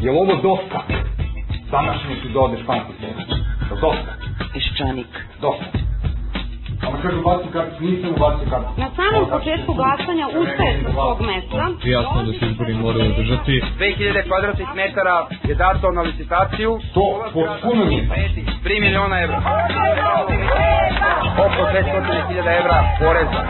Je ovo dosta? Današnji ti dode španski sebe. Je li dosta? Peščanik. Dosta. Ona kaže ubaci karticu, nisam ubacio karticu. Na samom početku glasanja ustaje sa svog mesta. Jasno da se izbori moraju održati. 2000 kvadratnih metara je dato na licitaciju. To potpuno nije. 3 miliona evra. Oko 200.000 evra poreza.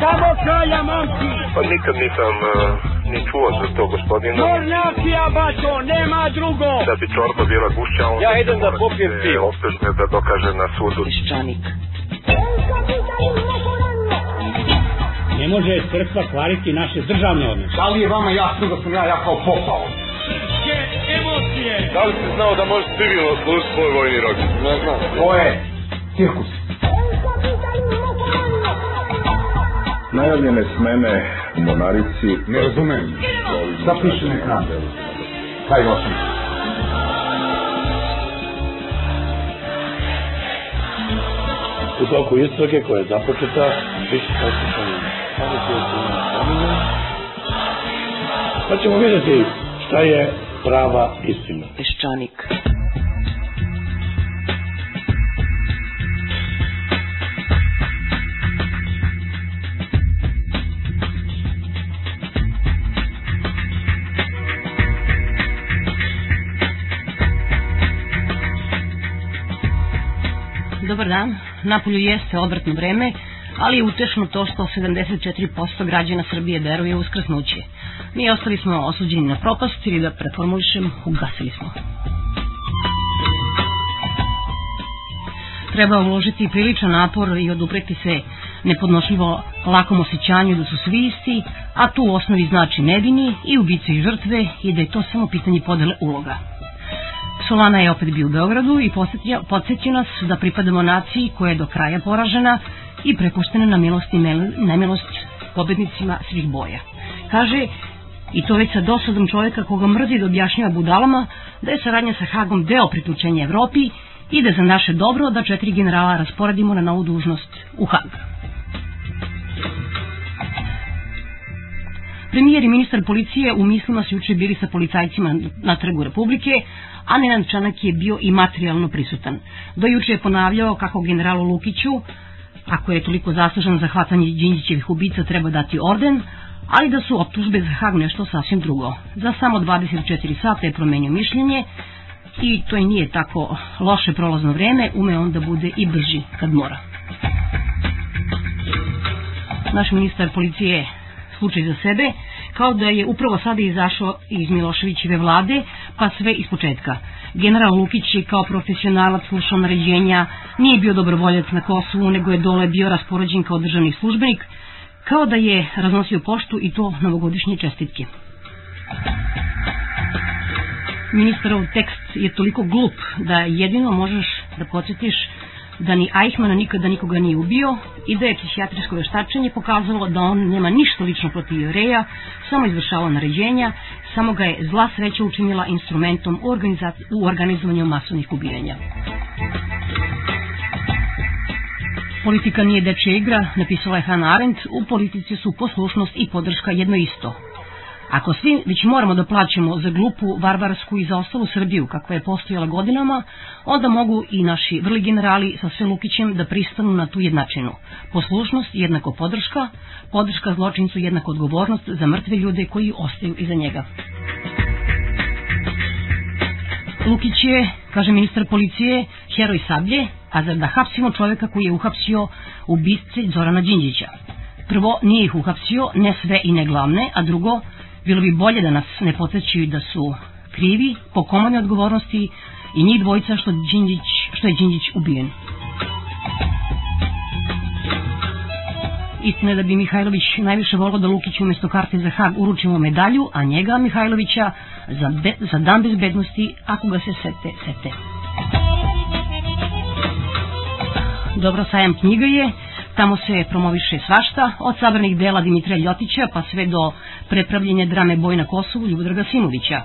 Samo kralja momci! Pa nikad nisam uh, ni čuo za to gospodina. Tornjakija, bačo, nema drugo! Da bi čorba bila gušća, on Ja idem da popijem pivo. optužbe da dokaže na sudu. Peščanik. Ne može crkva kvariti naše državne odnose. Da li je vama jasno da sam ja jakao popao? emocije! Da li si znao da možeš civilno služiti svoj vojni rok? Ne znam. To je cirkus. Najavljene smene Monarici Ne razumem. Šta piše na ekranu? Kaj glasam? u toku istrage koja je započeta više poslušanjem pa ćemo vidjeti šta je prava istina. Peščanik. Dan. Napolju jeste odvratno vreme, ali je utešno to što 74% građana Srbije veruje u uskrsnuće. Mi ostali smo osuđeni na propast ili da preformulišem, ugasili smo. Treba uložiti priličan napor i odupreti se nepodnošljivo lakom osjećanju da su svi isti, a tu u osnovi znači nevini i ubice i žrtve i da je to samo pitanje podele uloga. Solana je opet bio u Beogradu i podsjetio, nas da pripadamo naciji koja je do kraja poražena i prepuštena na milost i nemilost pobednicima svih boja. Kaže, i to već sa dosadom čovjeka koga mrzi da objašnjava budalama da je saradnja sa Hagom deo priključenja Evropi i da za naše dobro da četiri generala rasporedimo na novu dužnost u Hag. Premijer i ministar policije u mislima su juče bili sa policajcima na trgu Republike, a Nenad Čanak je bio i materijalno prisutan. Do juče je ponavljao kako generalu Lukiću, ako je toliko zaslužan za hvatanje Đinđićevih ubica, treba dati orden, ali da su optužbe za Hag nešto sasvim drugo. Za samo 24 sata je promenio mišljenje i to i nije tako loše prolazno vreme, ume on da bude i brži kad mora. Naš ministar policije slučaj za sebe, kao da je upravo sada izašao iz Miloševićeve vlade, pa sve iz početka. General Lukić je kao profesionalac slušao naređenja, nije bio dobrovoljac na Kosovu, nego je dole bio raspoređen kao državni službenik, kao da je raznosio poštu i to novogodišnje čestitke. Ministarov tekst je toliko glup da jedino možeš da podsjetiš da ni Eichmann nikada nikoga nije ubio i da je psihijatrijsko veštačenje pokazalo da on nema ništa lično protiv jevreja, samo izvršava naređenja, samo ga je zla sreća učinila instrumentom u, u organizovanju masovnih ubijanja. Politika nije dečja igra, napisala je Hannah Arendt, u politici su poslušnost i podrška jedno isto. Ako svi već moramo da plaćamo za glupu, varvarsku i zaostalu Srbiju kakva je postojala godinama, onda mogu i naši vrli generali sa sve Lukićem da pristanu na tu jednačinu. Poslušnost jednako podrška, podrška zločincu jednako odgovornost za mrtve ljude koji ostaju iza njega. Lukić je, kaže ministar policije, heroj sablje, a da hapsimo čoveka koji je uhapsio ubice Zorana Đinđića. Prvo, nije ih uhapsio, ne sve i ne glavne, a drugo, bilo bi bolje da nas ne podsjećaju da su krivi po komandne odgovornosti i njih dvojica što, Đinđić, što je Đinđić ubijen. Istina je da bi Mihajlović najviše volio da Lukić umjesto karte za Hag uručimo medalju, a njega Mihajlovića za, be, za dan bezbednosti, ako ga se sete, sete. Dobro sajam knjiga je, tamo se promoviše svašta, od sabranih dela Dimitra Ljotića pa sve do prepravljenja drame Boj na Kosovu Ljubodraga Simovića.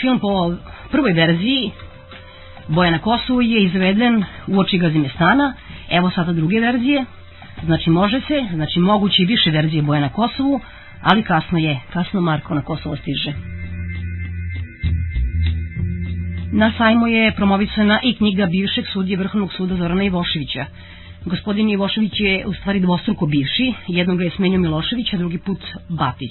Film po prvoj verziji Boja na Kosovu je izveden u oči Gazimestana, evo sada druge verzije, znači može se, znači moguće i više verzije Boja na Kosovu, ali kasno je, kasno Marko na Kosovo stiže. Na sajmu je promovisana i knjiga bivšeg sudije Vrhovnog suda Zorana Ivoševića. Gospodin Ivošević je u stvari dvostruko bivši, jednog je smenio Milošević, a drugi put Batić.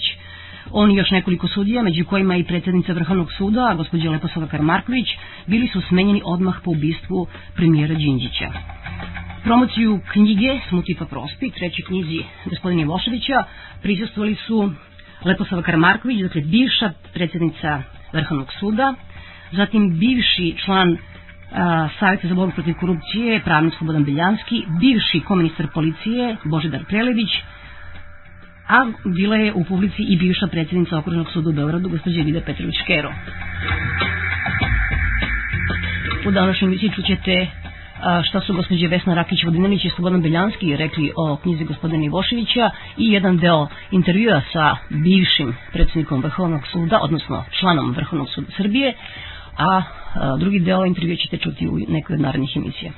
On i još nekoliko sudija, među kojima i predsednica Vrhovnog suda, gospođa Leposava Karmarković, bili su smenjeni odmah po ubistvu premijera Đinđića. Promociju knjige Smutipa Prospi, trećoj knjizi gospodina Ivoševića, prisustvovali su Leposava Karamarković, dakle bivša predsednica Vrhovnog suda, zatim bivši član Savjeta za borbu protiv korupcije, pravnik Slobodan Beljanski, bivši koministar policije Božidar Prelević, a bila je u publici i bivša predsednica Okružnog suda u Beogradu, gospođa Vida Petrović-Kero. U današnjoj emisiji čućete šta su gospođe Vesna Rakić-Vodinanić i Slobodan Beljanski rekli o knjizi gospodina Ivoševića i jedan deo intervjua sa bivšim predsednikom Vrhovnog suda, odnosno članom Vrhovnog suda Srbije, a drugi deo intervjua ćete čuti u nekoj od narednih emisija.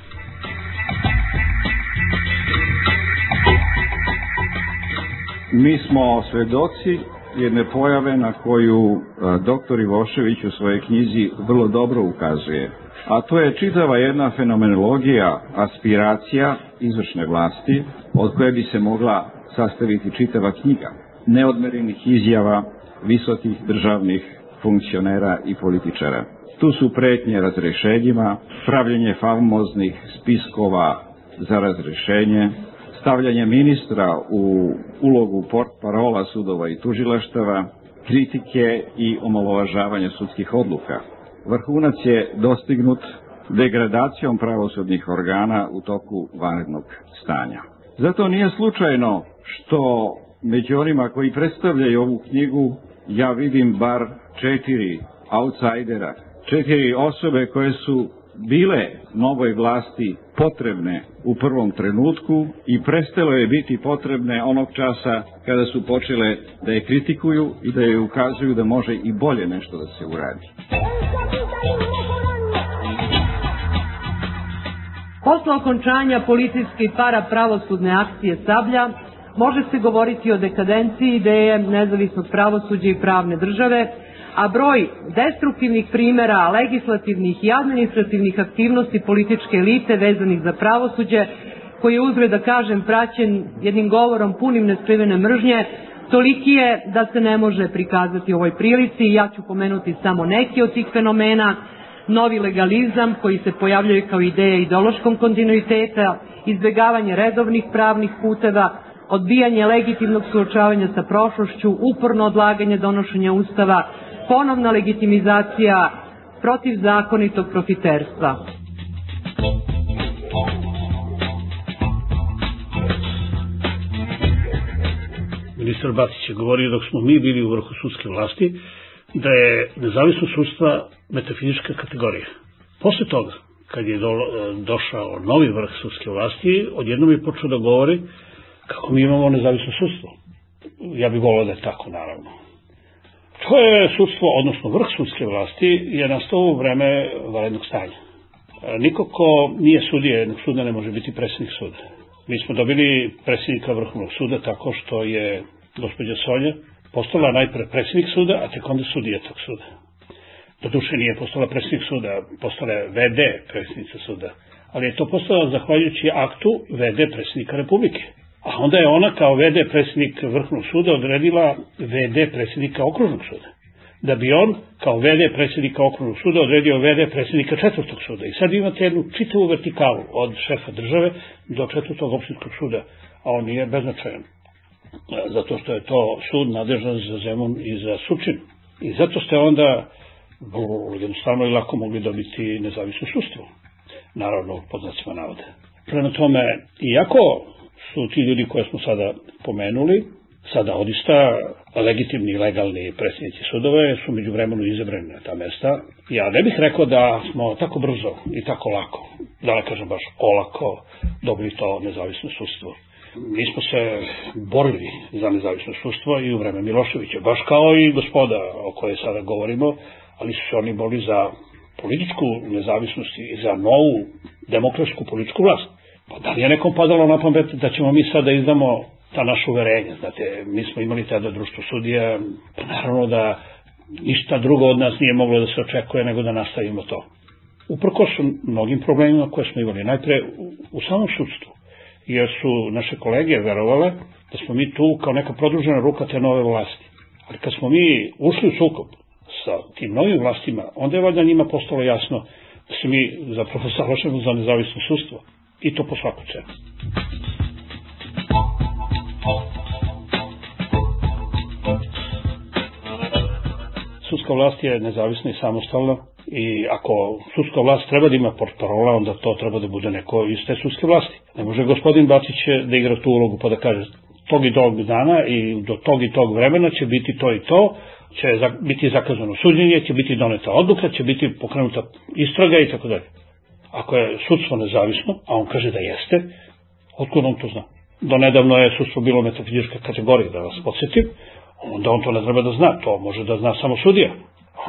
Mi smo svedoci jedne pojave na koju doktor Ivošević u svojoj knjizi vrlo dobro ukazuje a to je čitava jedna fenomenologija aspiracija izvršne vlasti od koje bi se mogla sastaviti čitava knjiga neodmerenih izjava visokih državnih funkcionera i političara. Tu su pretnje razrešenjima, pravljenje famoznih spiskova za razrešenje, stavljanje ministra u ulogu port parola sudova i tužilaštava, kritike i omalovažavanje sudskih odluka – Vrhunac je dostignut degradacijom pravosudnih organa u toku vanrednog stanja. Zato nije slučajno što među onima koji predstavljaju ovu knjigu ja vidim bar četiri outsidera, četiri osobe koje su bile novoj vlasti potrebne u prvom trenutku i prestalo je biti potrebne onog časa kada su počele da je kritikuju i da je ukazuju da može i bolje nešto da se uradi. Posle okončanja policijske i para pravosudne akcije Sablja može se govoriti o dekadenciji ideje nezavisnog pravosuđa i pravne države, a broj destruktivnih primera legislativnih i administrativnih aktivnosti političke elite vezanih za pravosuđe, koji je uzgred da kažem praćen jednim govorom punim neskrivene mržnje, toliki je da se ne može prikazati u ovoj prilici. Ja ću pomenuti samo neki od tih fenomena, novi legalizam koji se pojavljuje kao ideja ideološkom kontinuiteta, izbegavanje redovnih pravnih puteva, odbijanje legitimnog suočavanja sa prošlošću, uporno odlaganje donošenja ustava, ponovna legitimizacija protivzakonitog profiterstva. Ministar Bacić je govorio dok smo mi bili u vrhu sudske vlasti da je nezavisno sudstva metafizička kategorija. Posle toga, kad je do, došao novi vrh sudske vlasti, odjednom je počeo da govori kako mi imamo nezavisno sudstvo. Ja bih volao da je tako, naravno. To je sudstvo, odnosno vrh sudske vlasti, je nastao u vreme varednog stanja. Niko ko nije sudija jednog suda ne može biti predsjednik suda. Mi smo dobili predsjednika vrhovnog suda tako što je gospođa Sonja postala najpre predsjednik suda, a tek onda sudija tog suda. Do duše nije postala predsjednik suda, postala je VD predsjednica suda, ali je to postala zahvaljujući aktu VD predsjednika Republike. A onda je ona kao VD predsjednik Vrhovnog suda odredila VD predsjednika Okružnog suda. Da bi on kao VD predsjednika Okružnog suda odredio VD predsjednika Četvrtog suda. I sad imate jednu čitavu vertikalu od šefa države do Četvrtog opštinskog suda, a on nije beznačajan. Zato što je to sud nadležan za Zemun i za Sučin. I zato ste onda jednostavno i lako mogli dobiti nezavisno sudstvo. Naravno, pod znacima navode. Prema tome, iako su ti ljudi koje smo sada pomenuli, sada odista legitimni i legalni predsjednici sudove su među vremenu izabrani na ta mesta. Ja ne bih rekao da smo tako brzo i tako lako, da ne kažem baš olako, dobili to nezavisno sudstvo. Mi smo se borili za nezavisno sudstvo i u vreme Miloševića, baš kao i gospoda o kojoj sada govorimo, ali su se oni borili za političku nezavisnost i za novu demokratsku političku vlast. Pa da li je nekom padalo na pamet da ćemo mi sada da izdamo ta naša uverenja, znate, mi smo imali tada društvo sudija, pa naravno da ništa drugo od nas nije moglo da se očekuje nego da nastavimo to. Uprko su mnogim problemima koje smo imali, najpre u samom sudstvu, jer su naše kolege verovale da smo mi tu kao neka produžena ruka te nove vlasti. Ali kad smo mi ušli u sukob sa tim novim vlastima, onda je valjda njima postalo jasno da se mi zapravo zalažemo za nezavisno sudstvo. I to po svaku cenu. Sudska vlast je nezavisna i samostalna i ako sudska vlast treba da ima portparola, onda to treba da bude neko iz te sudske vlasti. Ne može gospodin Bacić da igra tu ulogu pa da kaže tog i tog dana i do tog i tog vremena će biti to i to, će biti zakazano suđenje, će biti doneta odluka, će biti pokrenuta istraga i tako dalje. Ako je sudstvo nezavisno, a on kaže da jeste, otkud on to zna? Do nedavno je sudstvo bilo metafizička kategorija, da vas podsjetim, onda on to ne treba da zna, to može da zna samo sudija.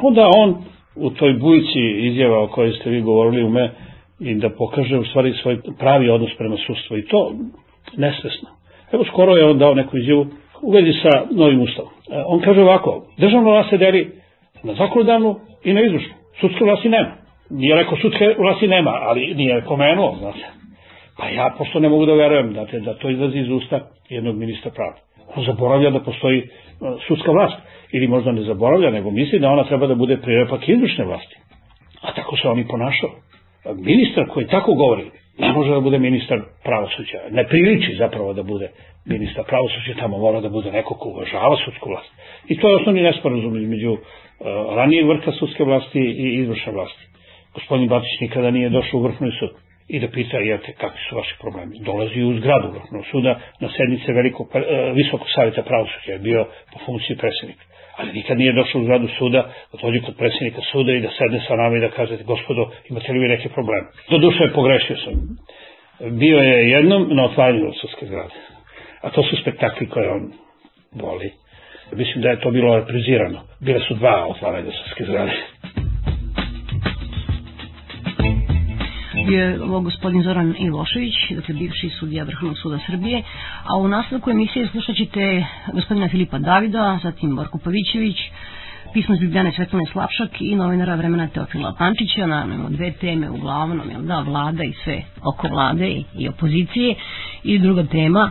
Onda on u toj bujici izjava o kojoj ste vi govorili ume i da pokaže u stvari svoj pravi odnos prema sudstvu i to nesvesno. Evo skoro je on dao neku izjavu u vezi sa novim ustavom. E, on kaže ovako, državna vlast se deli na zakonodavnu i na izvršnu. Sudske vlasti nema. Nije rekao sudske vlasti nema, ali nije pomenuo, znate. Pa ja pošto ne mogu da verujem znate, da to izlazi iz usta jednog ministra pravda. On zaboravlja da postoji e, sudska vlast. Ili možda ne zaboravlja, nego misli da ona treba da bude prirepak izvršne vlasti. A tako se oni ponašao. Ministar koji tako govori, ne može da bude ministar pravosuđa. Ne priliči zapravo da bude ministar pravosuđa, tamo mora da bude neko ko uvažava sudsku vlast. I to je osnovni nesporazum između uh, ranijeg vrha sudske vlasti i izvršne vlasti. Gospodin Batić nikada nije došao u vrhni sud i da pita, jete, kakvi su vaši problemi. Dolazi u zgradu vrhnog suda na sednice velikog, uh, visokog savjeta pravosuđa, je bio po funkciji predsjednika ali nikad nije došao u zgradu suda, da dođe kod predsjednika suda i da sedne sa nama i da kažete, gospodo, imate li vi neke probleme? Do duše pogrešio sam. Bio je jednom na otvaranju sudske zgrade. A to su spektakli koje on voli. Mislim da je to bilo reprizirano. Bile su dva otvaranja sudske zgrade. Je ovo gospodin Zoran Ilošević, dakle bivši sudija Vrhovnog suda Srbije, a u nastavku emisije slušat ćete gospodina Filipa Davida, zatim Borko Pavićević, pismo iz Ljubljane Svetlane Slavšak i novinara vremena Teofila Pančića, naravno dve teme uglavnom, jel da, vlada i sve oko vlade i, opozicije. I druga tema,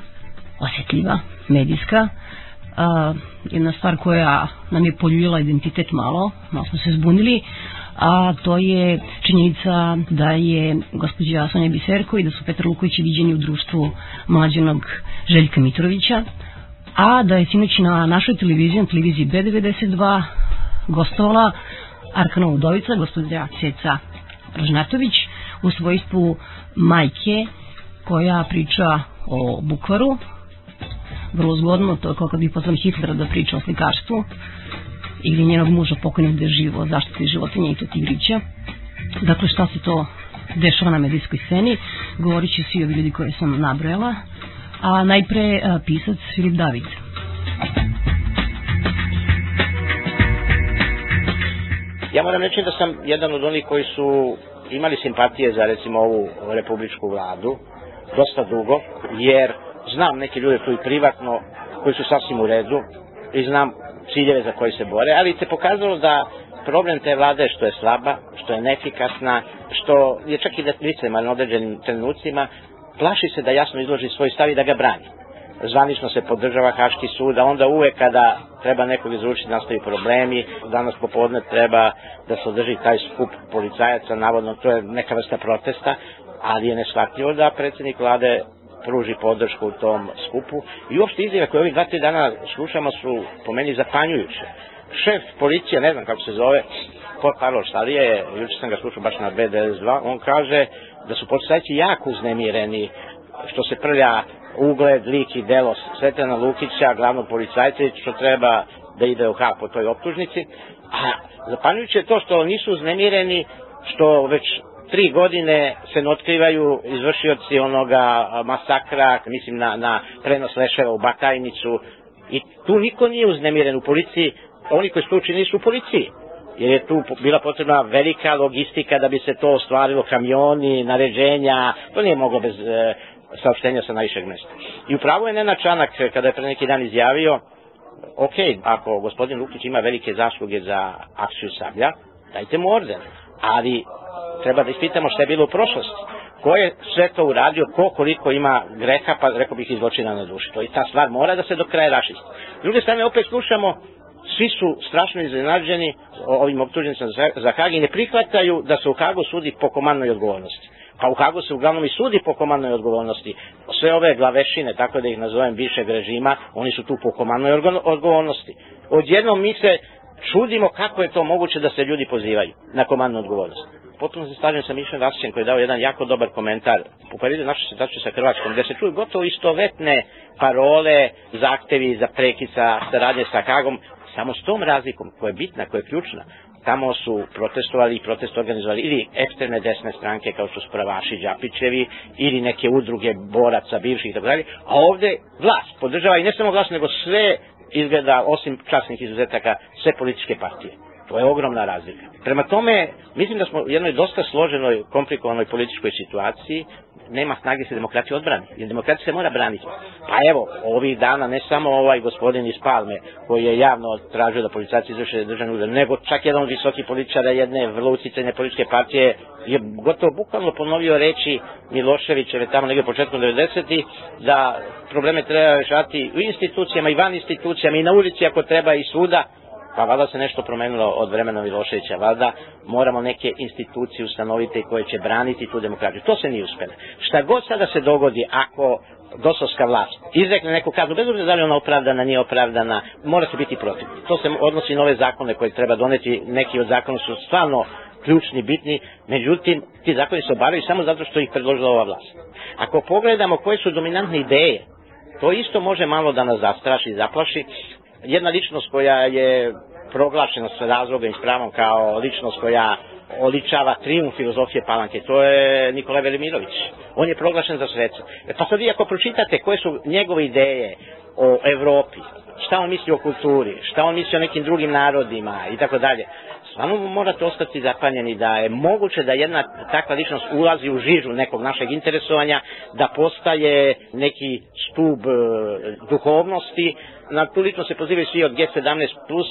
osjetljiva, medijska, uh, jedna stvar koja nam je poljubila identitet malo, malo smo se zbunili, a to je činjenica da je gospođa Sonja Biserko i da su Petar Luković viđeni u društvu mlađenog Željka Mitrovića, a da je sinoć na našoj televiziji, na televiziji B92, gostovala Arkana Udovica, gospođa Ceca Ražnatović, u svojstvu majke koja priča o bukvaru, vrlo zgodno, to je kao kad bi pozvali Hitlera da priča o slikarstvu, ili njenog muža pokojnog da živo zaštiti životinja i to tigrića. Dakle, šta se to dešava na medijskoj sceni, govorit će svi ovi ljudi koje sam nabrojala, a najpre a, pisac Filip David. Ja moram reći da sam jedan od onih koji su imali simpatije za recimo ovu republičku vladu dosta dugo, jer znam neke ljude tu i privatno koji su sasvim u redu i znam ciljeve za koje se bore, ali se pokazalo da problem te vlade što je slaba, što je neefikasna, što je čak i da liceman određenim trenucima, plaši se da jasno izloži svoj stav i da ga brani. Zvanično se podržava Haški sud, a onda uvek kada treba nekog izručiti nastaju problemi, danas popodne treba da se održi taj skup policajaca, navodno to je neka vrsta protesta, ali je neshvatljivo da predsednik vlade pruži podršku u tom skupu i uopšte izjave koje ovih dva, tri dana slušamo su po meni zapanjujuće. Šef policije, ne znam kako se zove, Port Karlo Štalije, juče sam ga slušao baš na B92, on kaže da su policajci jako uznemireni što se prlja ugled, lik i delo Svetana Lukića, glavnog policajca, što treba da ide u H po toj optužnici. A zapanjujuće je to što nisu uznemireni, što već tri godine se ne otkrivaju izvršioci onoga masakra, mislim na, na prenos leševa u Batajnicu i tu niko nije uznemiren u policiji, oni koji su to učinili su u policiji jer je tu bila potrebna velika logistika da bi se to ostvarilo, kamioni, naređenja, to nije moglo bez e, saopštenja sa najvišeg mesta. I upravo je Nena Čanak, kada je pre neki dan izjavio ok, ako gospodin Lukić ima velike zasluge za akciju Sablja, dajte mu orden. Ali treba da ispitamo šta je bilo u prošlosti. Ko je sve to uradio, ko koliko ima greha, pa rekao bih izločina na duši. To i ta stvar mora da se do kraja rašisti. S druge strane, opet slušamo svi su strašno iznenađeni ovim optuženicama za Hag i ne prihvataju da se u Hagu sudi po komandnoj odgovornosti. Pa u Hagu se uglavnom i sudi po komandnoj odgovornosti. Sve ove glavešine, tako da ih nazovem bivšeg režima, oni su tu po komandnoj odgovornosti. Odjednom mi se čudimo kako je to moguće da se ljudi pozivaju na komandnu odgovornost. Potpuno se slažem sa Mišem Vasićem koji je dao jedan jako dobar komentar u periodu naše situacije sa Hrvatskom, gde se čuju gotovo istovetne parole, zahtevi za prekica, saradnje sa Hagom, samo s tom razlikom koja je bitna, koja je ključna, tamo su protestovali i protest organizovali ili eksterne desne stranke kao što su Pravaši, Đapićevi ili neke udruge boraca, bivših i tako dalje, a ovde vlast podržava i ne samo vlast, nego sve izgleda, osim časnih izuzetaka, sve političke partije. To je ogromna razlika. Prema tome, mislim da smo u jednoj dosta složenoj, komplikovanoj političkoj situaciji, nema snage se demokratija odbrani, jer demokratija se mora braniti. Pa evo, ovih dana ne samo ovaj gospodin iz Palme, koji je javno tražio da policajci izvrše državnu udar, nego čak jedan visoki političara jedne vrlo ucicajne političke partije je gotovo bukvalno ponovio reči Miloševićeve tamo negde početkom 90. da probleme treba rešati u institucijama i van institucijama i na ulici ako treba i suda, Pa valjda se nešto promenilo od vremena Miloševića, valjda moramo neke institucije ustanoviti koje će braniti tu demokratiju. To se nije uspelo. Šta god sada se dogodi ako dosovska vlast izrekne neku kaznu, bez obzira da li ona opravdana, nije opravdana, mora se biti protiv. To se odnosi na ove zakone koje treba doneti, neki od zakona su stvarno ključni, bitni, međutim, ti zakoni se obaraju samo zato što ih predložila ova vlast. Ako pogledamo koje su dominantne ideje, to isto može malo da nas zastraši zaplaši, jedna ličnost koja je proglašena sa razlogom i spravom kao ličnost koja oličava triumf filozofije Palanke, to je Nikolaj Velimirović. On je proglašen za sveca. E, pa sad vi ako pročitate koje su njegove ideje o Evropi, šta on misli o kulturi, šta on misli o nekim drugim narodima i tako dalje, stvarno morate ostati zapanjeni da je moguće da jedna takva ličnost ulazi u žižu nekog našeg interesovanja, da postaje neki stub e, duhovnosti, na tu ličnost se pozivaju svi od G17+, plus,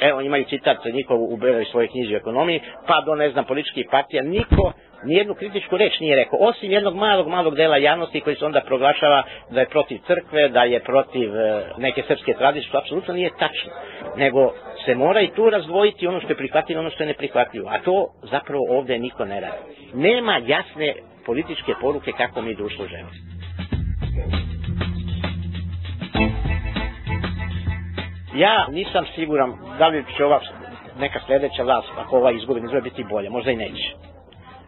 evo imaju citat njihov u beloj svojoj knjizi o ekonomiji, pa do ne znam političkih partija, niko nijednu kritičku reč nije rekao, osim jednog malog, malog dela javnosti koji se onda proglašava da je protiv crkve, da je protiv e, neke srpske tradicije, što apsolutno nije tačno, nego se mora i tu razdvojiti ono što je prihvatljivo, ono što je neprihvatljivo, a to zapravo ovde niko ne radi. Nema jasne političke poruke kako mi društvo želimo. Ja nisam siguran da li će ova neka sledeća vlast, ako ova izgubi, ne biti bolja, možda i neće.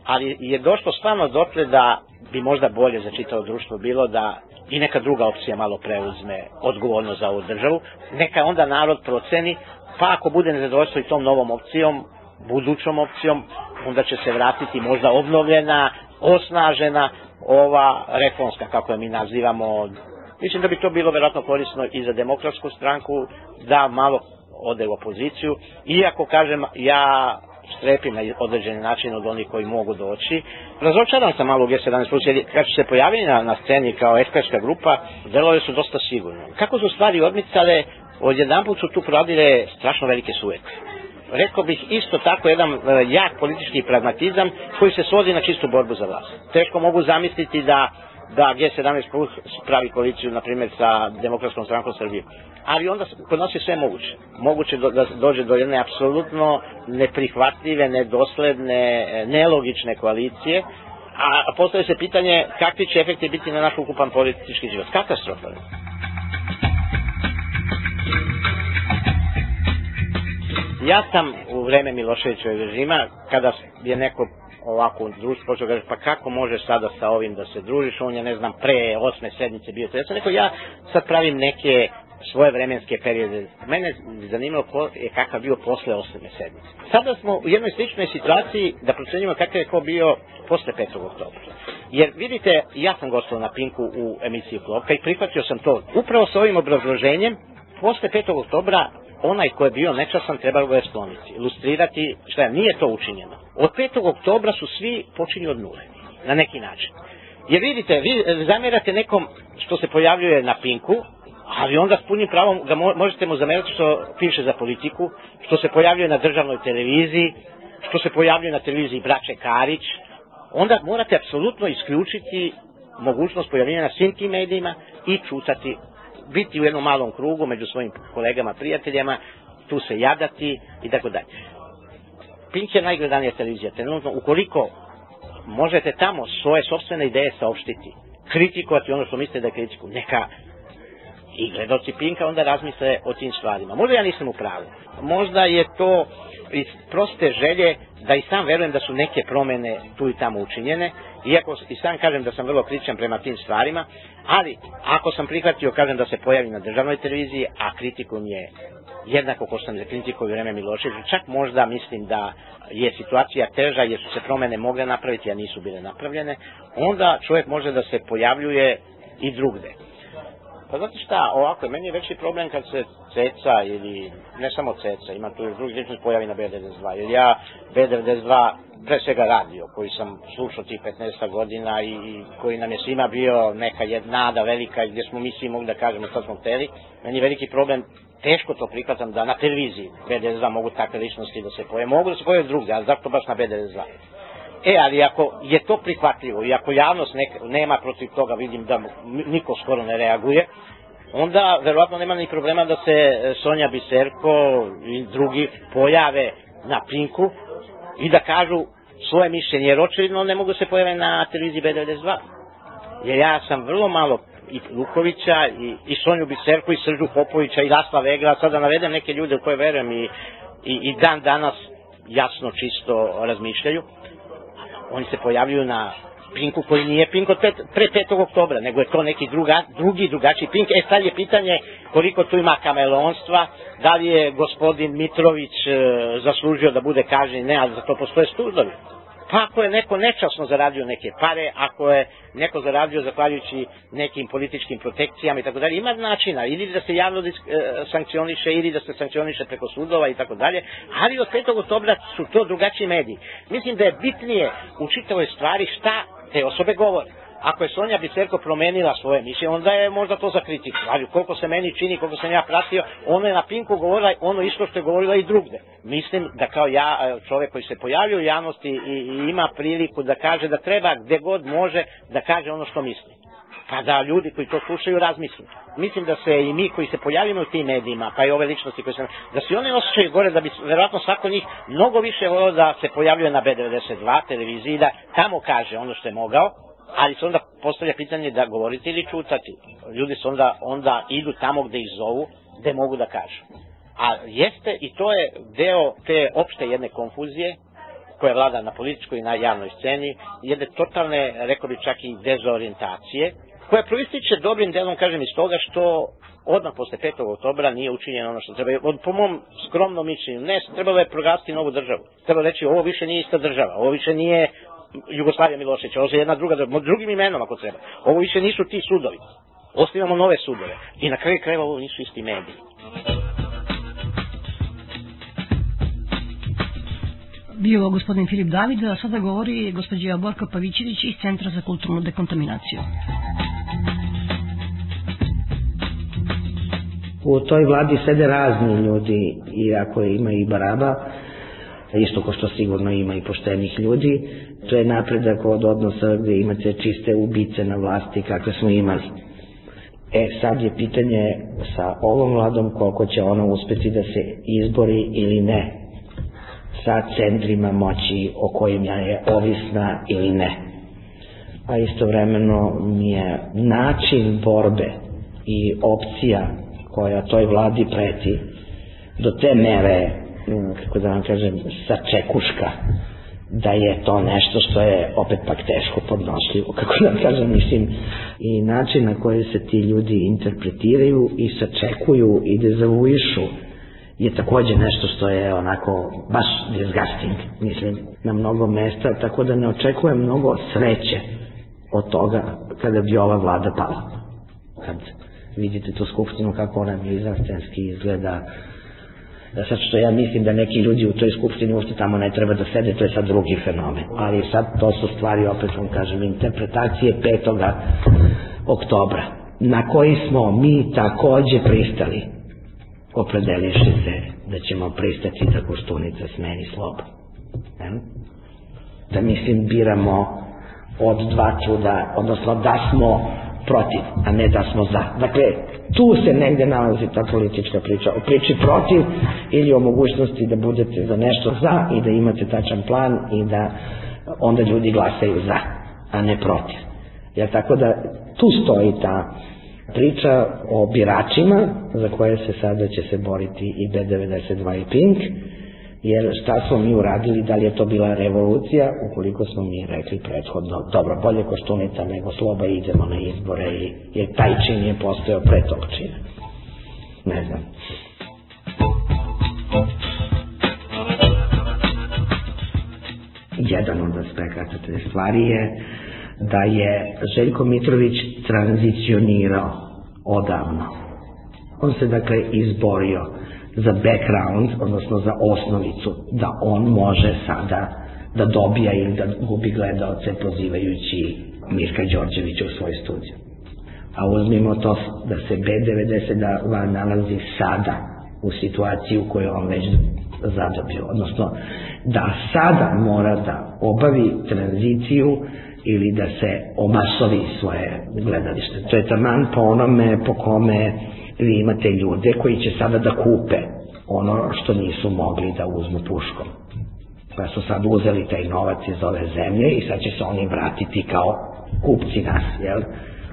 Ali je došlo stvarno dotle da bi možda bolje za čitavo društvo bilo da i neka druga opcija malo preuzme odgovornost za ovu državu. Neka onda narod proceni, pa ako bude nezadovoljstvo i tom novom opcijom, budućom opcijom, onda će se vratiti možda obnovljena, osnažena ova reformska, kako je mi nazivamo, Mislim da bi to bilo verovatno korisno i za demokratsku stranku da malo ode u opoziciju, iako kažem ja strepim na određeni način od onih koji mogu doći. Razočaran sam malo u G17 plus, jer kad su se pojavili na, na sceni kao ekspertska grupa, delove su dosta sigurno. Kako su stvari odmicale, odjedan put su tu proradile strašno velike sujete. Rekao bih isto tako jedan e, jak politički pragmatizam koji se svodi na čistu borbu za vlast. Teško mogu zamisliti da da G17 plus pravi koaliciju, na primjer, sa Demokratskom strankom Srbije. Ali onda kod nas je sve moguće. Moguće do, da dođe do jedne apsolutno neprihvatljive, nedosledne, nelogične koalicije, a postoje se pitanje kakvi će efekti biti na naš ukupan politički život. Katastrofalno. Ja sam u vreme Miloševićevog režima, kada je neko ovako u počeo kaže, pa kako možeš sada sa ovim da se družiš, on je, ne znam, pre osme sedmice bio. Ja sam rekao, ja sad pravim neke svoje vremenske periode. Mene zanimalo ko je kakav bio posle osme sedmice. Sada smo u jednoj sličnoj situaciji da procenjujemo kakav je ko bio posle 5. oktobra. Jer vidite, ja sam gostao na Pinku u emisiji Klopka i prihvatio sam to upravo sa ovim obrazloženjem. Posle 5. oktobra onaj ko je bio nečasan treba ga je skloniti, ilustrirati, šta je, nije to učinjeno. Od 5. oktobra su svi počinju od nule, na neki način. Jer vidite, vi zamerate nekom što se pojavljuje na Pinku, ali onda s punim pravom ga možete mu zamerati što piše za politiku, što se pojavljuje na državnoj televiziji, što se pojavljuje na televiziji Braće Karić, onda morate apsolutno isključiti mogućnost pojavljanja na svim tim medijima i čutati, biti u jednom malom krugu među svojim kolegama, prijateljima, tu se jadati i tako dalje. Pink je najgledanija televizija trenutno, ukoliko možete tamo svoje sobstvene ideje saopštiti, kritikovati ono što mislite da je kritiku, neka i gledoci Pinka onda razmisle o tim stvarima. Možda ja nisam u pravu. Možda je to iz proste želje da i sam verujem da su neke promene tu i tamo učinjene, iako i sam kažem da sam vrlo kritičan prema tim stvarima, ali ako sam prihvatio, kažem da se pojavi na državnoj televiziji, a kritikom je jednako ko sam za kritiku vreme Miloševića, čak možda mislim da je situacija teža jer su se promene mogle napraviti, a nisu bile napravljene, onda čovjek može da se pojavljuje i drugde. Pa znate šta, ovako, meni je veći problem kad se ceca ili, ne samo ceca, ima tu i drugi lični pojavi na B92, jer ja B92 pre svega radio, koji sam slušao tih 15 godina i, i koji nam je svima bio neka nada velika gdje smo mi svi mogli da kažemo šta smo hteli, meni je veliki problem teško to prihvatam da na televiziji B92 mogu takve ličnosti da se poje. Mogu da se poje drugde, ali zašto baš na B92? E, ali ako je to prihvatljivo i ako javnost nek, nema protiv toga, vidim da niko skoro ne reaguje, onda verovatno nema ni problema da se e, Sonja Biserko i drugi pojave na Pinku i da kažu svoje mišljenje, jer očevidno ne mogu se pojave na televiziji B92. Jer ja sam vrlo malo i Lukovića i, i Sonju Biserku i Sržu Popovića i Rasla Vegla, sada da navedem neke ljude u koje verujem i, i, i dan danas jasno čisto razmišljaju oni se pojavljuju na Pinku koji nije Pink od pet, pre 5. oktobra, nego je to neki druga, drugi, drugačiji Pink. E sad je pitanje koliko tu ima kamelonstva, da li je gospodin Mitrović e, zaslužio da bude kažnjen, ne, ali za to postoje studovi. Pa ako je neko nečasno zaradio neke pare, ako je neko zaradio zahvaljujući nekim političkim protekcijama i tako dalje, ima načina, ili da se javno e, sankcioniše, ili da se sankcioniše preko sudova i tako dalje, ali od 5. oktobra su to drugačiji mediji. Mislim da je bitnije u čitavoj stvari šta te osobe govore. Ako je Sonja Biserko promenila svoje mišljenje, onda je možda to za kritiku. Ali koliko se meni čini, koliko sam ja pratio, ona je na Pinku govorila ono isto što je govorila i drugde. Mislim da kao ja, e, čovek koji se pojavio u javnosti i, i ima priliku da kaže da treba gde god može da kaže ono što misli. Pa da ljudi koji to slušaju razmisle. Mislim da se i mi koji se pojavimo u tim medijima, pa i ove ličnosti koje se, da se oni osjećaju gore, da bi verovatno svako njih mnogo više volio da se pojavljuje na B92 televiziji, da tamo kaže ono što je mogao, ali se onda postavlja pitanje da govoriti ili čutati. Ljudi se onda, onda idu tamo gde ih zovu, gde mogu da kažu. A jeste, i to je deo te opšte jedne konfuzije, koja vlada na političkoj i na javnoj sceni, jedne totalne, rekao bi čak i dezorientacije, koja proističe dobrim delom, kažem, iz toga što odmah posle 5. oktobra nije učinjeno ono što treba. Od, po mom skromnom mišljenju, ne, trebalo je progasiti novu državu. Treba reći, ovo više nije ista država, ovo više nije Jugoslavija Miloševića, ovo je jedna druga država, drugim imenom ako treba. Ovo više nisu ti sudovi. Ostavljamo nove sudove. I na kraju krajeva ovo nisu isti mediji. bio gospodin Filip David, a sada govori gospođa Borka Pavićević iz Centra za kulturnu dekontaminaciju. U toj vladi sede razni ljudi, iako ima i baraba, isto ko što sigurno ima i poštenih ljudi, to je napredak od odnosa gde imate čiste ubice na vlasti kakve smo imali. E, sad je pitanje sa ovom vladom koliko će ona uspeti da se izbori ili ne sa centrima moći o kojima je ovisna ili ne. A istovremeno mi je način borbe i opcija koja toj vladi preti do te mere, kako da vam kažem, sačekuška, da je to nešto što je opet pak teško podnošljivo, kako da kažem, mislim, i način na koji se ti ljudi interpretiraju i sačekuju i dezavuišu je takođe nešto što je onako baš disgusting, mislim, na mnogo mesta, tako da ne očekujem mnogo sreće od toga kada bi ova vlada pala. Kad vidite tu skupštinu kako ona mizanstenski izgleda, da sad što ja mislim da neki ljudi u toj skupštini uopšte tamo ne treba da sede, to je sad drugi fenomen. Ali sad to su stvari, opet vam kažem, interpretacije 5. oktobra. na koji smo mi takođe pristali, opredeliši se da ćemo pristati da Koštunica smeni slobu. Da mislim biramo od dva čuda, odnosno da smo protiv, a ne da smo za. Dakle, tu se negde nalazi ta politička priča. O priči protiv ili o mogućnosti da budete za nešto za i da imate tačan plan i da onda ljudi glasaju za, a ne protiv. Jer tako da tu stoji ta priča o biračima za koje se sada će se boriti i B92 i Pink jer šta smo mi uradili, da li je to bila revolucija, ukoliko smo mi rekli prethodno, dobro, bolje koštunica nego sloba, idemo na izbore, i, jer taj čin je postojao pre tog čina. Ne znam. Jedan od aspekata te stvari je da je Željko Mitrović tranzicionirao odavno. On se dakle izborio za background, odnosno za osnovicu, da on može sada da dobija ili da gubi gledalce pozivajući Mirka Đorđevića u svoj studiju. A uzmimo to da se B92 nalazi sada u situaciji u kojoj on već zadobio, odnosno da sada mora da obavi tranziciju ili da se omasovi svoje gledalište. To je taman po onome po kome vi imate ljude koji će sada da kupe ono što nisu mogli da uzmu puškom. Pa su sad uzeli taj novac iz ove zemlje i sad će se oni vratiti kao kupci nas, jel?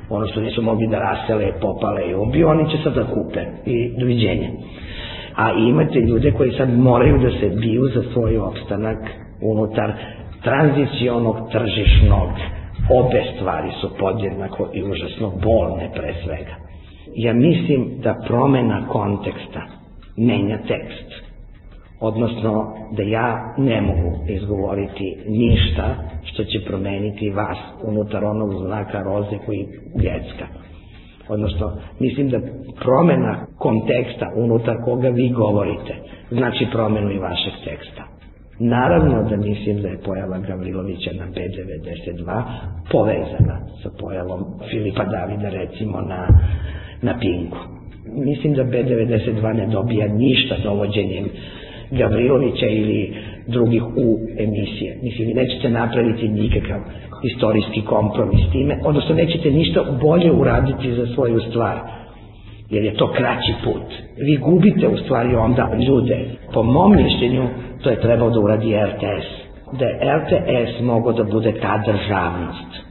Ono što nisu mogli da rasele, popale i ubiju, oni će sad da kupe i doviđenja. A imate ljude koji sad moraju da se biju za svoj opstanak unutar tranzicionog tržišnog obe stvari su podjednako i užasno bolne pre svega ja mislim da promena konteksta menja tekst. Odnosno, da ja ne mogu izgovoriti ništa što će promeniti vas unutar onog znaka roze koji ljecka. Odnosno, mislim da promena konteksta unutar koga vi govorite znači promenu i vašeg teksta. Naravno da mislim da je pojava Gavrilovića na B92 povezana sa pojavom Filipa Davida recimo na na Pinku. Mislim da B92 ne dobija ništa dovođenjem Gavrilovića ili drugih u emisije. Mislim, vi nećete napraviti nikakav istorijski kompromis time, odnosno nećete ništa bolje uraditi za svoju stvar, jer je to kraći put. Vi gubite u stvari onda ljude. Po mom mišljenju, to je trebao da uradi RTS. Da je RTS mogo da bude ta državnost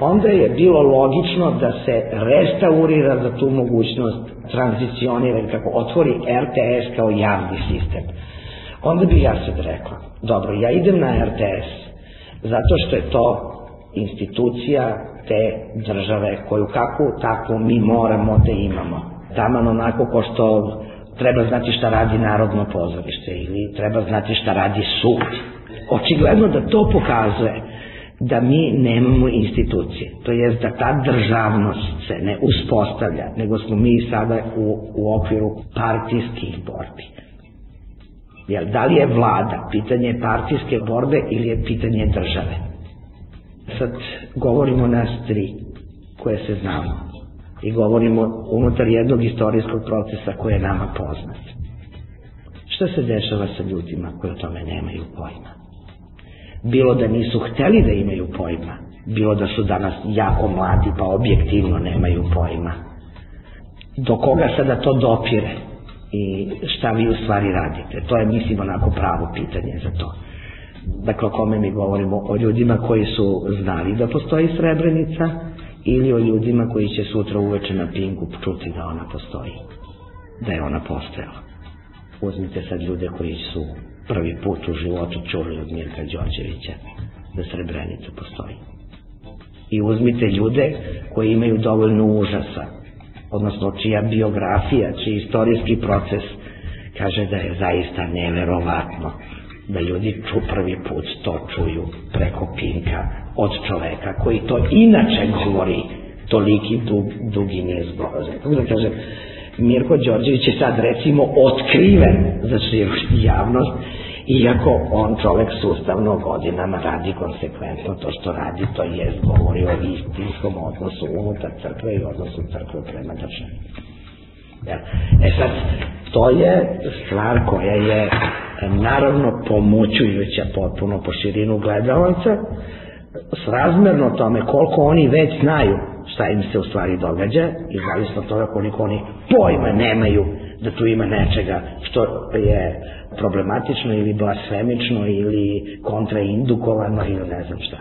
onda je bilo logično da se restaurira za tu mogućnost tranzicionira kako otvori RTS kao javni sistem. Onda bi ja sad rekla, dobro, ja idem na RTS zato što je to institucija te države koju kakvu takvu mi moramo da imamo. Taman onako ko što treba znati šta radi Narodno pozorište ili treba znati šta radi sud. Očigledno da to pokazuje da mi nemamo institucije, to jest da ta državnost se ne uspostavlja, nego smo mi sada u, u okviru partijskih borbi. Jel, da li je vlada pitanje partijske borbe ili je pitanje države? Sad govorimo nas tri koje se znamo i govorimo unutar jednog istorijskog procesa koje je nama poznat. Šta se dešava sa ljudima koji o tome nemaju pojma? bilo da nisu hteli da imaju pojma, bilo da su danas jako mladi pa objektivno nemaju pojma. Do koga sada to dopire i šta vi u stvari radite? To je, mislim, onako pravo pitanje za to. Dakle, o kome mi govorimo? O ljudima koji su znali da postoji Srebrenica ili o ljudima koji će sutra uveče na Pinku čuti da ona postoji, da je ona postojala. Uzmite sad ljude koji su prvi put u životu čuli od Mirka Đorđevića da Srebrenica postoji. I uzmite ljude koji imaju dovoljno užasa, odnosno čija biografija, čiji istorijski proces kaže da je zaista neverovatno da ljudi ču prvi put to čuju preko pinka od čoveka koji to inače govori toliki dug, dugi niz godina. Kako da kažem, Mirko Đorđević je sad recimo otkriven za širu javnost Iako on čovek sustavno godinama radi konsekventno to što radi, to je govori o istinskom odnosu unutar crkve i odnosu crkve prema državi. E sad, to je stvar koja je naravno pomućujuća potpuno po širinu gledalaca, srazmerno tome koliko oni već znaju šta im se u stvari događa i zavisno toga koliko oni pojma nemaju da tu ima nečega što je problematično ili blasfemično ili kontraindukovano ili ne znam šta.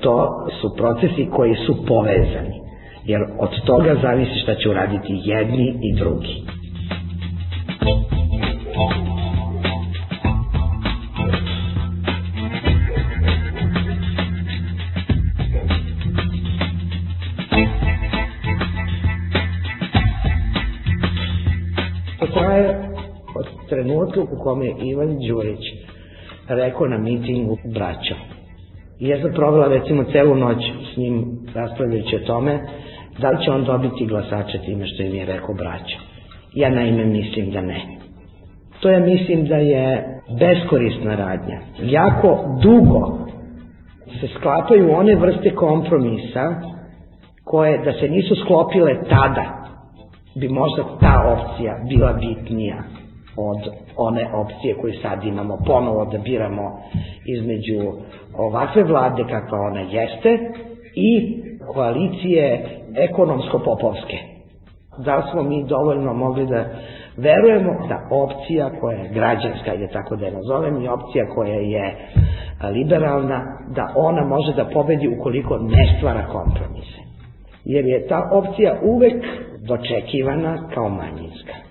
To su procesi koji su povezani, jer od toga zavisi šta će uraditi jedni i drugi. trenutka u kome je Ivan Đurić rekao na mitingu braća. I ja sam provela recimo celu noć s njim raspravljajući o tome da li će on dobiti glasače time što im je rekao braća. Ja naime mislim da ne. To ja mislim da je beskorisna radnja. Jako dugo se sklapaju one vrste kompromisa koje da se nisu sklopile tada bi možda ta opcija bila bitnija od one opcije koju sad imamo ponovo da biramo između ovakve vlade kakva ona jeste i koalicije ekonomsko-popovske. Da smo mi dovoljno mogli da verujemo da opcija koja je građanska, je tako da je nazovem, i opcija koja je liberalna, da ona može da pobedi ukoliko ne stvara kompromise. Jer je ta opcija uvek dočekivana kao manjinska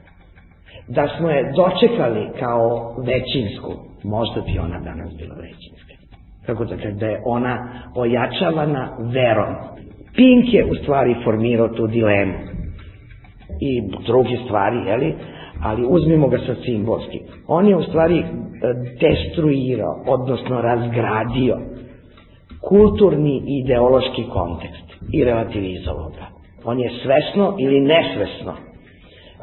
da smo je dočekali kao većinsku, možda bi ona danas bila većinska. Kako da kada je ona ojačavana verom. Pink je u stvari formirao tu dilemu. I druge stvari, jeli? ali uzmimo ga sa simbolski. On je u stvari e, destruirao, odnosno razgradio kulturni i ideološki kontekst i relativizovao ga. On je svesno ili nesvesno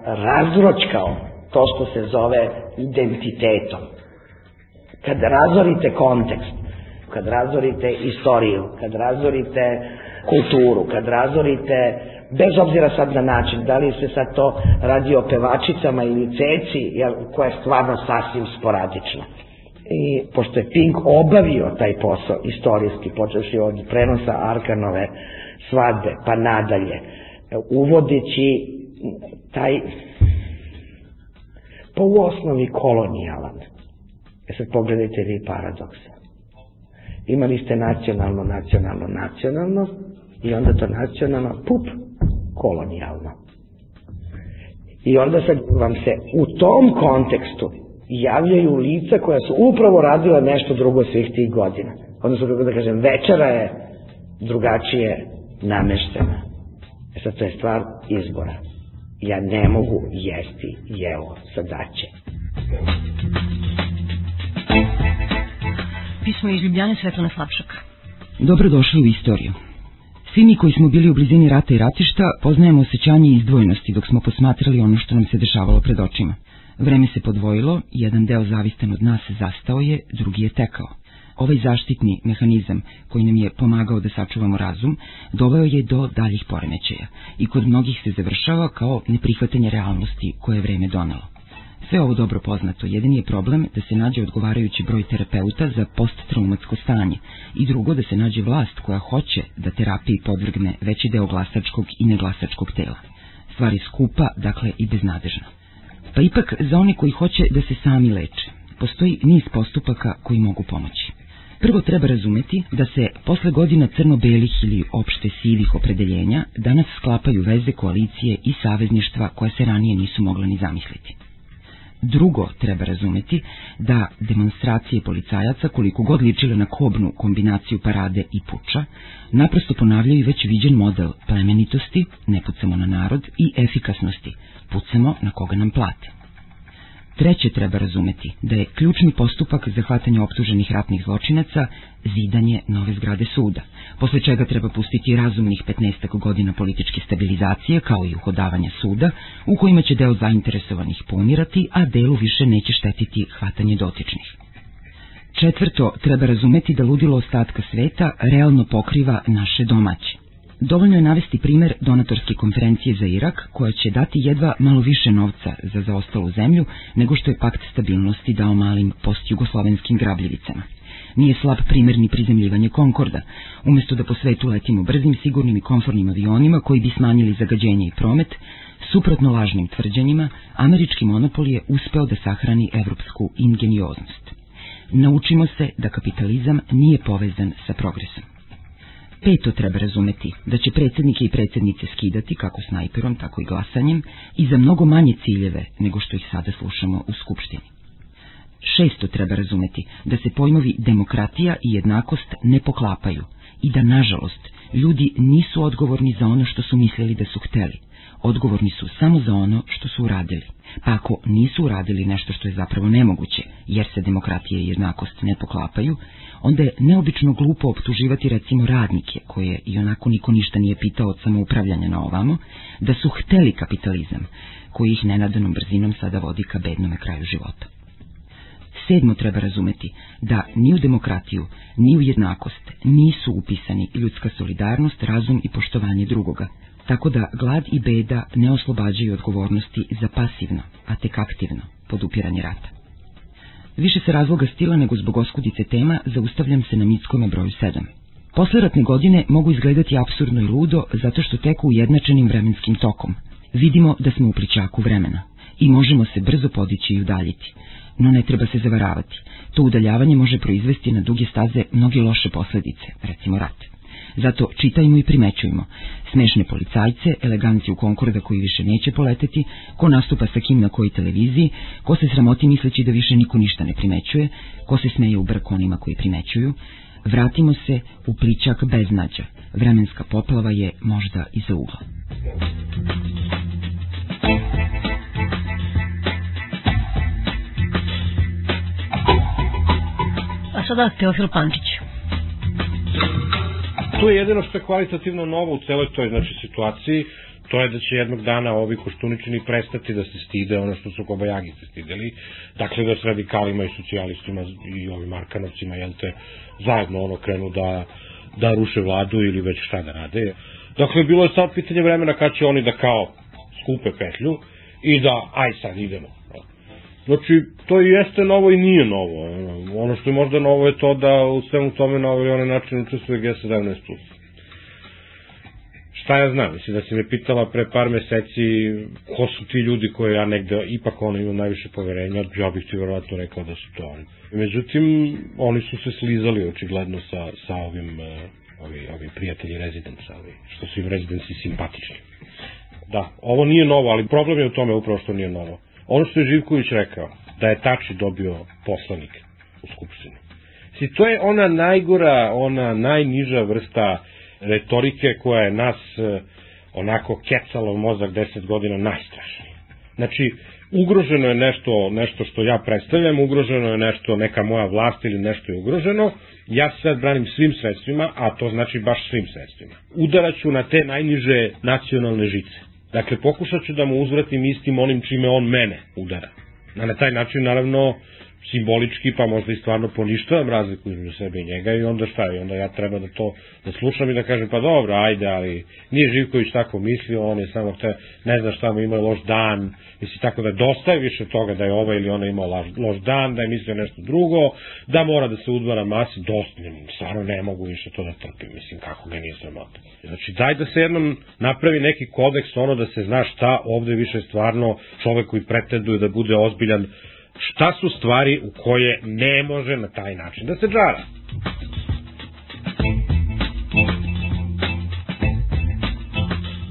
razročkao to što se zove identitetom. Kad razorite kontekst, kad razorite istoriju, kad razorite kulturu, kad razorite, bez obzira sad na način, da li se sad to radi o pevačicama ili ceci, jel, koja je stvarno sasvim sporadična. I pošto je Pink obavio taj posao istorijski, počeši od prenosa Arkanove svadbe, pa nadalje, uvodeći taj po u osnovi kolonijalan. E sad pogledajte vi paradoksa. Imali ste nacionalno, nacionalno, nacionalno i onda to nacionalno, pup, kolonijalno. I onda sad vam se u tom kontekstu javljaju lica koja su upravo radila nešto drugo svih tih godina. Odnosno, kako da kažem, večera je drugačije nameštena. E sad, to je stvar izbora ja ne mogu jesti jelo sa daće. Pismo iz Ljubljane Svetlana Slapšaka. Dobrodošli u istoriju. Svi mi koji smo bili u blizini rata i ratišta poznajemo osjećanje izdvojnosti dok smo posmatrali ono što nam se dešavalo pred očima. Vreme se podvojilo, jedan deo zavistan od nas zastao je, drugi je tekao. Ovaj zaštitni mehanizam koji nam je pomagao da sačuvamo razum, doveo je do daljih poremećaja i kod mnogih se završava kao neprihvatanje realnosti koje je vreme donalo. Sve ovo dobro poznato, jedan je problem da se nađe odgovarajući broj terapeuta za posttraumatsko stanje i drugo da se nađe vlast koja hoće da terapiji podvrgne veći deo glasačkog i neglasačkog tela. Stvar je skupa, dakle i beznadežna. Pa ipak za one koji hoće da se sami leče, postoji niz postupaka koji mogu pomoći. Prvo treba razumeti da se posle godina crno-belih ili opšte sivih opredeljenja danas sklapaju veze koalicije i savezništva koje se ranije nisu mogle ni zamisliti. Drugo treba razumeti da demonstracije policajaca, koliko god ličile na kobnu kombinaciju parade i puča, naprosto ponavljaju već viđen model plemenitosti, ne pucamo na narod, i efikasnosti, pucamo na koga nam plate. Treće treba razumeti da je ključni postupak za hvatanje optuženih ratnih zločinaca zidanje nove zgrade suda, posle čega treba pustiti razumnih 15 godina političke stabilizacije kao i uhodavanja suda, u kojima će deo zainteresovanih pomirati, a delu više neće štetiti hvatanje dotičnih. Četvrto, treba razumeti da ludilo ostatka sveta realno pokriva naše domaće. Dovoljno je navesti primer donatorske konferencije za Irak, koja će dati jedva malo više novca za zaostalu zemlju nego što je pakt stabilnosti dao malim postjugoslovenskim grabljivicama. Nije slab primer ni prizemljivanje Konkorda. Umesto da po svetu letimo brzim, sigurnim i konfornim avionima koji bi smanjili zagađenje i promet, suprotno lažnim tvrđenjima, američki monopol je uspeo da sahrani evropsku ingenioznost. Naučimo se da kapitalizam nije povezan sa progresom. Peto treba razumeti da će predsednike i predsednice skidati kako snajperom, tako i glasanjem i za mnogo manje ciljeve nego što ih sada slušamo u Skupštini. Šesto treba razumeti da se pojmovi demokratija i jednakost ne poklapaju i da, nažalost, ljudi nisu odgovorni za ono što su mislili da su hteli. Odgovorni su samo za ono što su uradili. Pa ako nisu uradili nešto što je zapravo nemoguće, jer se demokratija i jednakost ne poklapaju, onda je neobično glupo optuživati recimo radnike, koje i onako niko ništa nije pitao od samoupravljanja na ovamo, da su hteli kapitalizam, koji ih nenadanom brzinom sada vodi ka bednome kraju života. Sedmo treba razumeti da ni u demokratiju, ni u jednakost nisu upisani ljudska solidarnost, razum i poštovanje drugoga, tako da glad i beda ne oslobađaju odgovornosti za pasivno, a tek aktivno podupiranje rata. Više se razloga stila nego zbog oskudice tema zaustavljam se na mitskome broju 7. Posleratne godine mogu izgledati absurdno i ludo zato što teku ujednačenim vremenskim tokom. Vidimo da smo u pličaku vremena i možemo se brzo podići i udaljiti. No ne treba se zavaravati. To udaljavanje može proizvesti na duge staze mnoge loše posledice, recimo rat. Zato čitajmo i primećujemo. Smešne policajce, eleganciju Konkorda koji više neće poleteti, ko nastupa sa kim na koji televiziji, ko se sramoti misleći da više niko ništa ne primećuje, ko se smeje u brk onima koji primećuju. Vratimo se u pličak beznađa. Vremenska poplava je možda iza ugla. A sada Teofil Pančić to je jedino što je kvalitativno novo u celoj toj znači, situaciji, to je da će jednog dana ovi koštuničini prestati da se stide ono što su kobajagi se stideli, dakle da s radikalima i socijalistima i ovim Markanovcima, jel te, zajedno ono krenu da, da ruše vladu ili već šta da rade. Dakle, bilo je sad pitanje vremena kad će oni da kao skupe petlju i da, aj sad idemo. Znači, to i jeste novo i nije novo. Ono što je možda novo je to da u svemu tome na ovaj onaj način učestvuje G17+. Šta ja znam, mislim da si me pitala pre par meseci ko su ti ljudi koje ja negde ipak ono imam najviše poverenja, ja bih ti verovatno rekao da su to oni. Međutim, oni su se slizali očigledno sa, sa ovim, uh, ovi, ovi prijatelji rezidenca, ovi, što su im rezidenci simpatični. Da, ovo nije novo, ali problem je u tome upravo što nije novo. Ono što je Živković rekao, da je Tači dobio poslanik u Skupštini. Si, to je ona najgora, ona najniža vrsta retorike koja je nas e, onako kecala u mozak deset godina najstrašnije. Znači, ugroženo je nešto, nešto što ja predstavljam, ugroženo je nešto, neka moja vlast ili nešto je ugroženo, ja se sad branim svim sredstvima, a to znači baš svim sredstvima. Udaraću na te najniže nacionalne žice. Dakle, pokušat ću da mu uzvratim istim onim čime on mene udara. Na taj način, naravno, simbolički, pa možda i stvarno poništavam razliku između sebe i njega i onda šta, i onda ja treba da to da slušam i da kažem, pa dobro, ajde, ali nije Živković tako mislio, on je samo te, ne zna šta mu imao loš dan, misli tako da dosta je više toga da je ova ili ona imao loš, dan, da je mislio nešto drugo, da mora da se udvara masi, dosta, stvarno ne mogu više to da trpim, mislim, kako ga nije sramota. Znači, daj da se jednom napravi neki kodeks, ono da se zna šta ovde više stvarno čovek koji pretenduje da bude ozbiljan šta su stvari u koje ne može na taj način da se džara.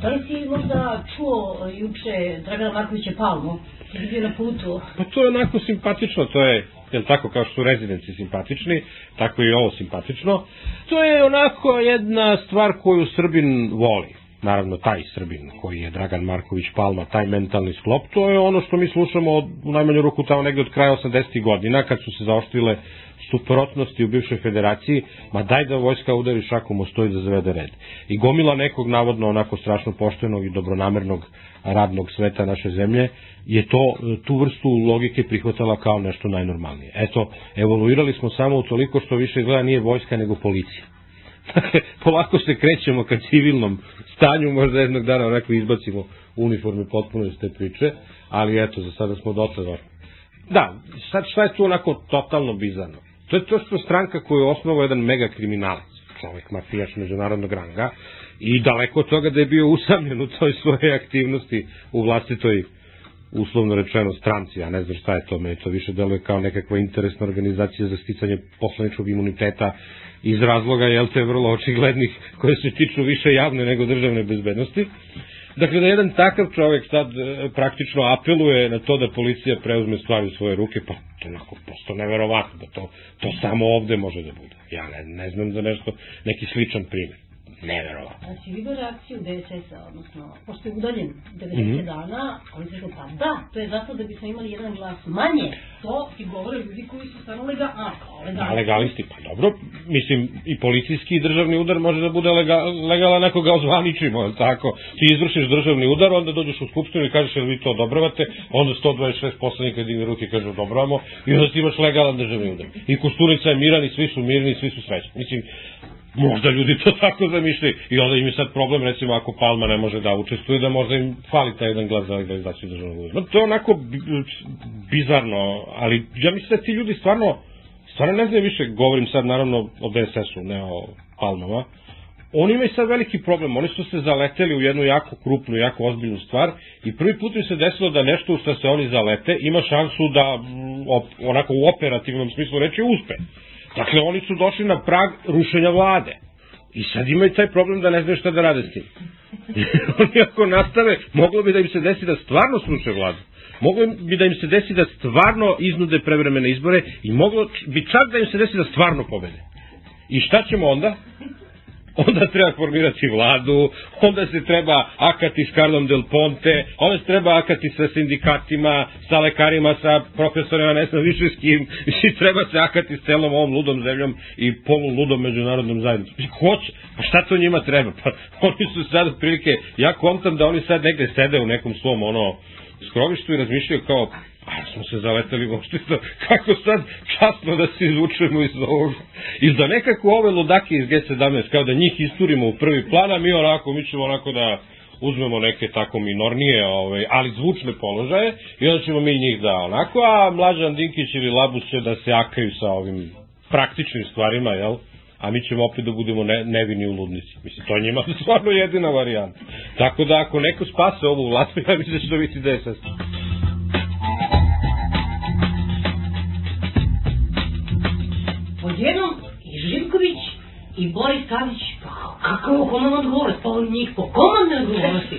Da li si možda čuo juče Dragana Markovića Palmu? Ili bio na putu? Pa to je onako simpatično, to je jel tako kao što su rezidenci simpatični, tako i ovo simpatično. To je onako jedna stvar koju Srbin voli naravno taj Srbin koji je Dragan Marković Palma, taj mentalni sklop, to je ono što mi slušamo od, u najmanju ruku tamo negde od kraja 80. godina kad su se zaoštrile suprotnosti u bivšoj federaciji, ma daj da vojska udari šakom o stoj da zavede red. I gomila nekog navodno onako strašno poštenog i dobronamernog radnog sveta naše zemlje je to, tu vrstu logike prihvatala kao nešto najnormalnije. Eto, evoluirali smo samo u toliko što više gleda nije vojska nego policija. Dakle, polako se krećemo ka civilnom stanju, možda jednog dana onako izbacimo uniforme potpuno iz te priče, ali eto, za sada smo dotle Da, sad šta je tu onako totalno bizarno? To je to što stranka koju je osnovao jedan mega kriminalac, čovek mafijaš međunarodnog ranga, i daleko od toga da je bio usamljen u toj svoje aktivnosti u vlastitoj uslovno rečeno stranci, ja ne znam šta je to, me to više deluje kao nekakva interesna organizacija za sticanje poslaničkog imuniteta iz razloga, jel te, vrlo očiglednih koje se tiču više javne nego državne bezbednosti. Dakle, da jedan takav čovek sad e, praktično apeluje na to da policija preuzme stvari u svoje ruke, pa to je onako prosto neverovatno da to, to samo ovde može da bude. Ja ne, ne znam za nešto, neki sličan primer. Neverovatno. Znači, vidio reakciju DSS-a, odnosno, pošto je udaljen 90 mm -hmm. dana, oni su pa da, to je zato da bismo imali jedan glas manje. To ti govore ljudi koji su stvarno lega, a, legalisti. Da, legalisti, pa dobro, mislim, i policijski i državni udar može da bude lega, legalan ako ga ozvaničimo, tako? Ti izvršiš državni udar, onda dođeš u skupštinu i kažeš da vi to odobravate, onda 126 poslanika digne ruke kaže odobravamo i onda ti imaš legalan državni udar. I Kostunica je miran i svi su mirni i svi su srećni. Mislim, Možda ljudi to tako zamišljaju. I onda im je sad problem, recimo, ako Palma ne može da učestvuje, da možda im fali taj jedan glas za legalizaciju državnog udara. To je onako bizarno, ali ja mislim da ti ljudi stvarno, stvarno ne znaju više, govorim sad naravno o DSS-u, ne o Palmama, oni imaju sad veliki problem, oni su se zaleteli u jednu jako krupnu, jako ozbiljnu stvar i prvi put im se desilo da nešto u što se oni zalete ima šansu da op, onako u operativnom smislu reći uspe. Dakle, oni su došli na prag rušenja vlade. I sad imaju taj problem da ne znaju šta da rade s tim. oni ako nastave, moglo bi da im se desi da stvarno sruše vladu. Moglo bi da im se desi da stvarno iznude prevremene izbore i moglo bi čak da im se desi da stvarno pobede. I šta ćemo onda? Onda treba formirati vladu, onda se treba akati s Karlom Del Ponte, onda se treba akati sa sindikatima, sa lekarima, sa profesorima, ne znam više s kim, i treba se akati s celom ovom ludom zemljom i poluludom međunarodnom zajednicom. Hoće, pa šta to njima treba? Pa oni su sad prilike, ja kontam da oni sad negde sede u nekom svom ono skrovištu i razmišljaju kao, A smo se zaletali uopšte to, kako sad časno da se izvučemo iz ovoga. I da nekako ove ludake iz G17, kao da njih isturimo u prvi plan, a mi onako, mi ćemo onako da uzmemo neke tako minornije, ovaj, ali zvučne položaje i onda ćemo mi njih da onako, a Mlađan Dinkić ili Labus će da se akaju sa ovim praktičnim stvarima, jel? a mi ćemo opet da budemo ne, nevini u ludnici. Mislim, to je njima stvarno jedina varijanta. Tako da ako neko spase ovu vlast, ja mislim da će to biti DSS. Odjednom i Živković i Boris Tadić, pa kako komandna odgovornost, pa on njih po komandne odgovornosti.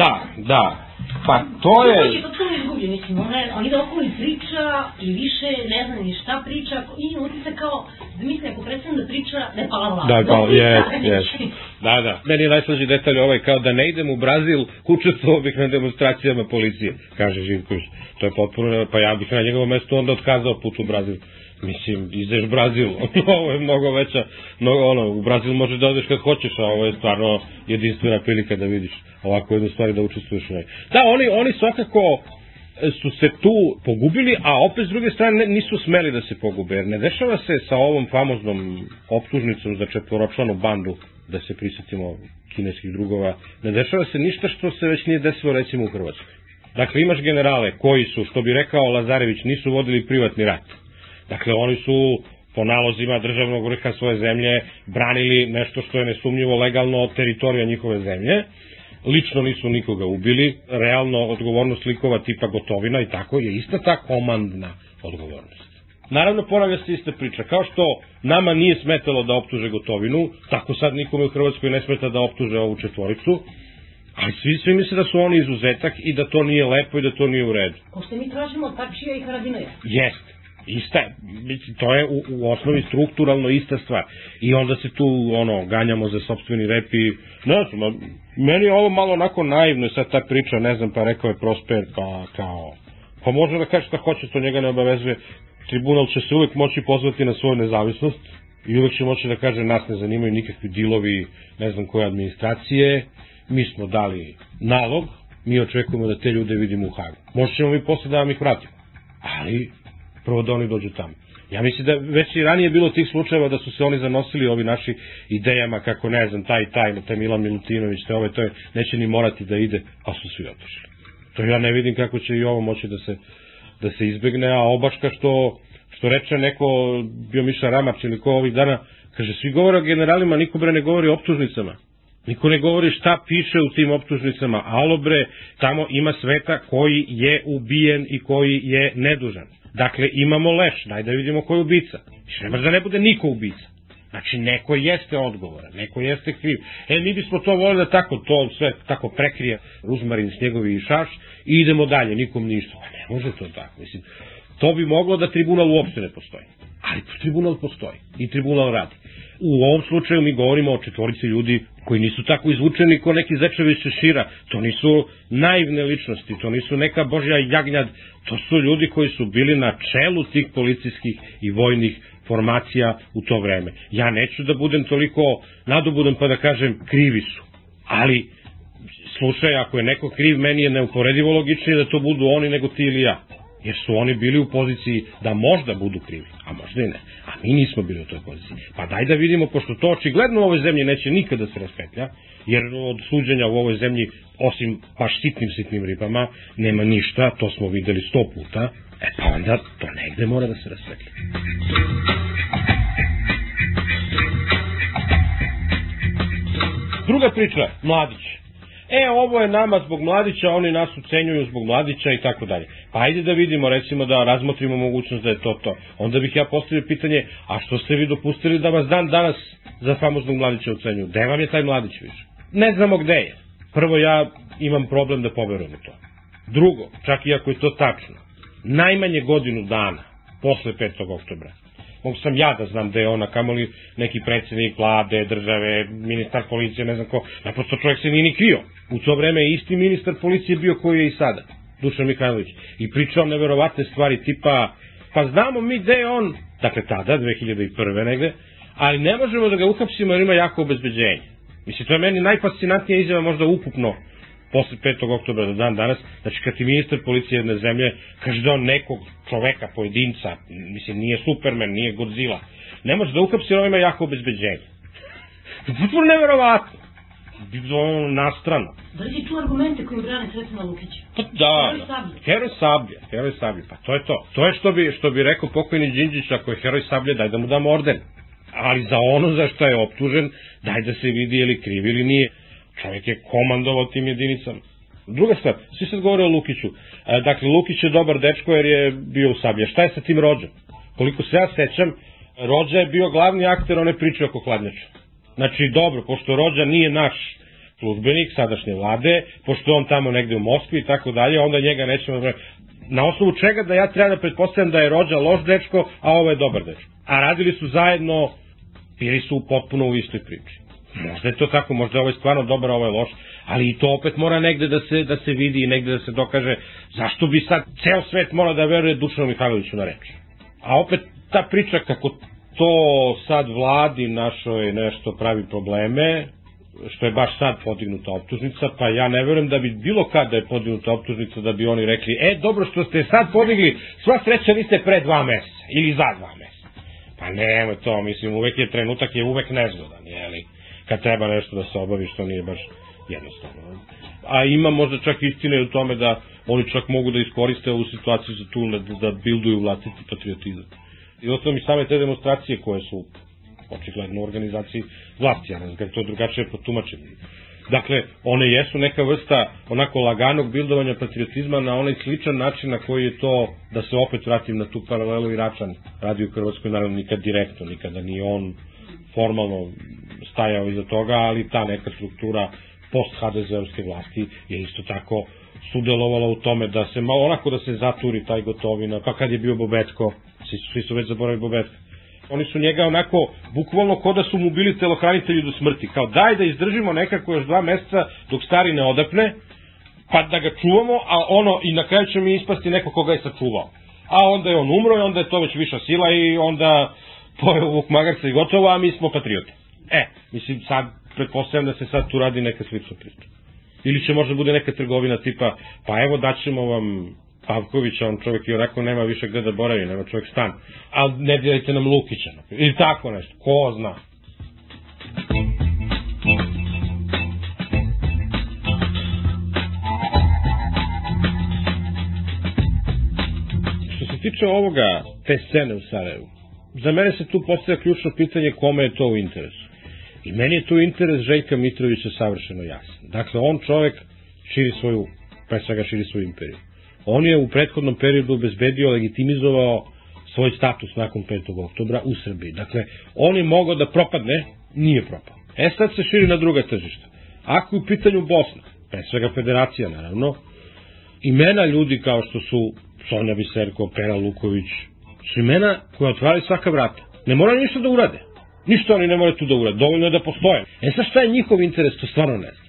da, da, Pa to je... On je potpuno izgubljen, mislim, on, je, on ide okolo i priča i više ne zna ni šta priča i utice kao, da misli, ako predstavim da priča, da je pala vlada. Da, pa, jes, jes. Da, da. Meni je najslađi detalj ovaj, kao da ne idem u Brazil, učestvovao bih na demonstracijama policije, kaže Živković. To je potpuno, pa ja bih na njegovom mestu onda otkazao put u Brazil. Mislim, ideš Brazil, ovo je mnogo veća, mnogo, ono, u Brazil možeš da odeš kad hoćeš, a ovo je stvarno jedinstvena prilika da vidiš ovako jednu stvari da učestvuješ u njoj. Da, oni, oni svakako su se tu pogubili, a opet s druge strane nisu smeli da se pogube, jer ne dešava se sa ovom famoznom optužnicom za četvoročlanu bandu, da se prisetimo kineskih drugova, ne dešava se ništa što se već nije desilo recimo u Hrvatskoj. Dakle, imaš generale koji su, što bi rekao Lazarević, nisu vodili privatni rat Dakle, oni su po nalozima državnog vrha svoje zemlje branili nešto što je nesumnjivo legalno od teritorija njihove zemlje. Lično nisu nikoga ubili, realno odgovornost likova tipa gotovina i tako je ista ta komandna odgovornost. Naravno, ponavlja se ista priča. Kao što nama nije smetalo da optuže gotovinu, tako sad nikome u Hrvatskoj ne smeta da optuže ovu četvoricu, Ali svi, svi misle da su oni izuzetak i da to nije lepo i da to nije u redu. Pošto mi tražimo Tačija i Haradinaja. Jeste. Ista, to je u, u osnovi strukturalno ista stvar. I onda se tu ono ganjamo za sopstveni rep i ne znam, meni je ovo malo onako naivno sad ta priča, ne znam, pa rekao je Prosper pa kao pa može da kaže šta hoće, to njega ne obavezuje. tribunal će se uvek moći pozvati na svoju nezavisnost i uvek će moći da kaže nas ne zanimaju nikakvi dilovi, ne znam koje administracije, mi smo dali nalog, mi očekujemo da te ljude vidimo u Hagu. Možda ćemo mi posle da vam ih vratimo, ali prvo da oni dođu tamo. Ja mislim da već i ranije bilo tih slučajeva da su se oni zanosili ovi naši idejama kako ne znam, taj taj, taj Milan Milutinović, te ove, to je, neće ni morati da ide, a su svi otišli. To ja ne vidim kako će i ovo moći da se, da se izbegne, a obaška što, što reče neko, bio Miša Ramač ili ko ovih dana, kaže, svi govore o generalima, niko bre ne govori o optužnicama. Niko ne govori šta piše u tim optužnicama. Alo bre, tamo ima sveta koji je ubijen i koji je nedužan. Dakle, imamo leš, daj da vidimo ko je ubica. Više ne može da ne bude niko ubica. Znači, neko jeste odgovoran, neko jeste kriv. E, mi bismo to volili da tako, to sve tako prekrije Ruzmarin, Snjegovi i Šaš i idemo dalje, nikom ništa. Pa ne može to tako, mislim. To bi moglo da tribunal uopšte ne postoji. Ali tribunal postoji i tribunal radi. U ovom slučaju mi govorimo o četvorici ljudi koji nisu tako izvučeni ko neki zečevi šira. To nisu naivne ličnosti, to nisu neka božja jagnjad, to su ljudi koji su bili na čelu tih policijskih i vojnih formacija u to vreme. Ja neću da budem toliko nadobudan pa da kažem krivi su. Ali, slušaj, ako je neko kriv, meni je neuporedivo logičnije da to budu oni nego ti ili ja jer su oni bili u poziciji da možda budu krivi, a možda i ne. A mi nismo bili u toj poziciji. Pa daj da vidimo, pošto to očigledno u ovoj zemlji neće nikada se raspetlja, jer od suđenja u ovoj zemlji, osim baš sitnim, sitnim ribama, nema ništa, to smo videli sto puta, e pa onda to negde mora da se raspetlja. Druga priča, Mladić e, ovo je nama zbog mladića, oni nas ucenjuju zbog mladića i tako dalje. Pa ajde da vidimo, recimo da razmotrimo mogućnost da je to to. Onda bih ja postavio pitanje, a što ste vi dopustili da vas dan danas za famoznog mladića ucenjuju? Gde vam je taj mladić više? Ne znamo gde je. Prvo, ja imam problem da poverujem u to. Drugo, čak i ako je to tačno, najmanje godinu dana posle 5. oktobra mogu sam ja da znam da je ona, kamoli neki predsednik vlade, države, ministar policije, ne znam ko, naprosto čovjek se nije ni krio. U to vreme isti ministar policije bio koji je i sada, Dušan Mihajlović, i pričao neverovatne stvari tipa, pa znamo mi gde je on, dakle tada, 2001. negde, ali ne možemo da ga uhapsimo jer ima jako obezbeđenje. Mislim, to je meni najfascinantnija izjava možda ukupno posle 5. oktobra do dan danas, znači kad ti ministar policije jedne zemlje kaže da on nekog čoveka, pojedinca, mislim nije Superman, nije Godzilla, ne može da uhapsi, on ima jako obezbeđenje. Potpuno neverovatno. Ono nastrano. Da li čuo argumente koji brane Svetana Lukića? Pa da, heroj sablje. Heroj sablje, pa to je to. To je što bi, što bi rekao pokojni Đinđić, ako je heroj sablje, daj da mu damo orden. Ali za ono za što je optužen, daj da se vidi je li kriv ili nije. Čovjek je komandovao tim jedinicama. Druga stvar, svi sad govore o Lukiću. E, dakle, Lukić je dobar dečko jer je bio u Sablje. Šta je sa tim Rođom? Koliko se ja sećam, Rođa je bio glavni akter one priče oko hladnjača. Znači, dobro, pošto Rođa nije naš službenik sadašnje vlade, pošto on tamo negde u Moskvi i tako dalje, onda njega nećemo da na osnovu čega da ja treba da pretpostavljam da je Rođa loš dečko, a ovo je dobar dečko. A radili su zajedno, bili su potpuno u istoj priči. Možda je to tako, možda je ovo stvarno dobro, ovo je loš, ali i to opet mora negde da se, da se vidi i negde da se dokaže zašto bi sad ceo svet mora da veruje Dušanu Mihajloviću na reč. A opet ta priča kako to sad vladi našoj nešto pravi probleme, što je baš sad podignuta optužnica, pa ja ne verujem da bi bilo kad da je podignuta optužnica da bi oni rekli, e, dobro što ste sad podigli, sva sreća vi ste pre dva meseca ili za dva meseca. Pa nema to, mislim, uvek je trenutak je uvek nezgodan, jeli? Kad treba nešto da se obavi što nije baš jednostavno. A ima možda čak istine u tome da oni čak mogu da iskoriste ovu situaciju za tu, da, da bilduju vlastiti patriotizam. I ostalo mi same te demonstracije koje su očigledno u organizaciji vlasti, ja ne znam to drugačije potumačeno. Dakle, one jesu neka vrsta onako laganog bildovanja patriotizma na onaj sličan način na koji je to, da se opet vratim na tu paralelu i Račan radi u Hrvatskoj, naravno nikad direktno, nikada ni on formalno stajao iza toga, ali ta neka struktura post HDZ-ovske vlasti je isto tako sudelovala u tome da se malo onako da se zaturi taj gotovina, pa kad je bio Bobetko, svi, svi su već zaboravili Bobetka, oni su njega onako, bukvalno ko da su mu bili telohranitelji do smrti, kao daj da izdržimo nekako još dva meseca dok stari ne odapne, pa da ga čuvamo, a ono, i na kraju će mi ispasti neko koga je sačuvao. a onda je on umro i onda je to već viša sila i onda pojeo Vuk Magarca i gotovo, a mi smo patriote. E, mislim, sad, pretpostavljam da se sad tu radi neka slična priča. Ili će možda bude neka trgovina tipa, pa evo daćemo vam Pavkovića, on čovjek i onako nema više gde da boravi, nema čovjek stan. A ne dirajte nam Lukića. Ili tako nešto, ko zna. Što se tiče ovoga, te scene u Sarajevu, za mene se tu postavlja ključno pitanje kome je to u interesu. I meni je tu interes Željka Mitrovića savršeno jasan. Dakle, on čovek širi svoju, pre svega širi svoju imperiju. On je u prethodnom periodu obezbedio, legitimizovao svoj status nakon 5. oktobra u Srbiji. Dakle, on je mogao da propadne, nije propao. E sad se širi na druga tržišta. Ako je u pitanju Bosna, pre svega federacija naravno, imena ljudi kao što su Sonja Biserko, Pera Luković, su imena koja otvaraju svaka vrata. Ne moraju ništa da urade. Ništa oni ne moraju tu da urade. Dovoljno je da postoje. E sad šta je njihov interes, to stvarno ne znam.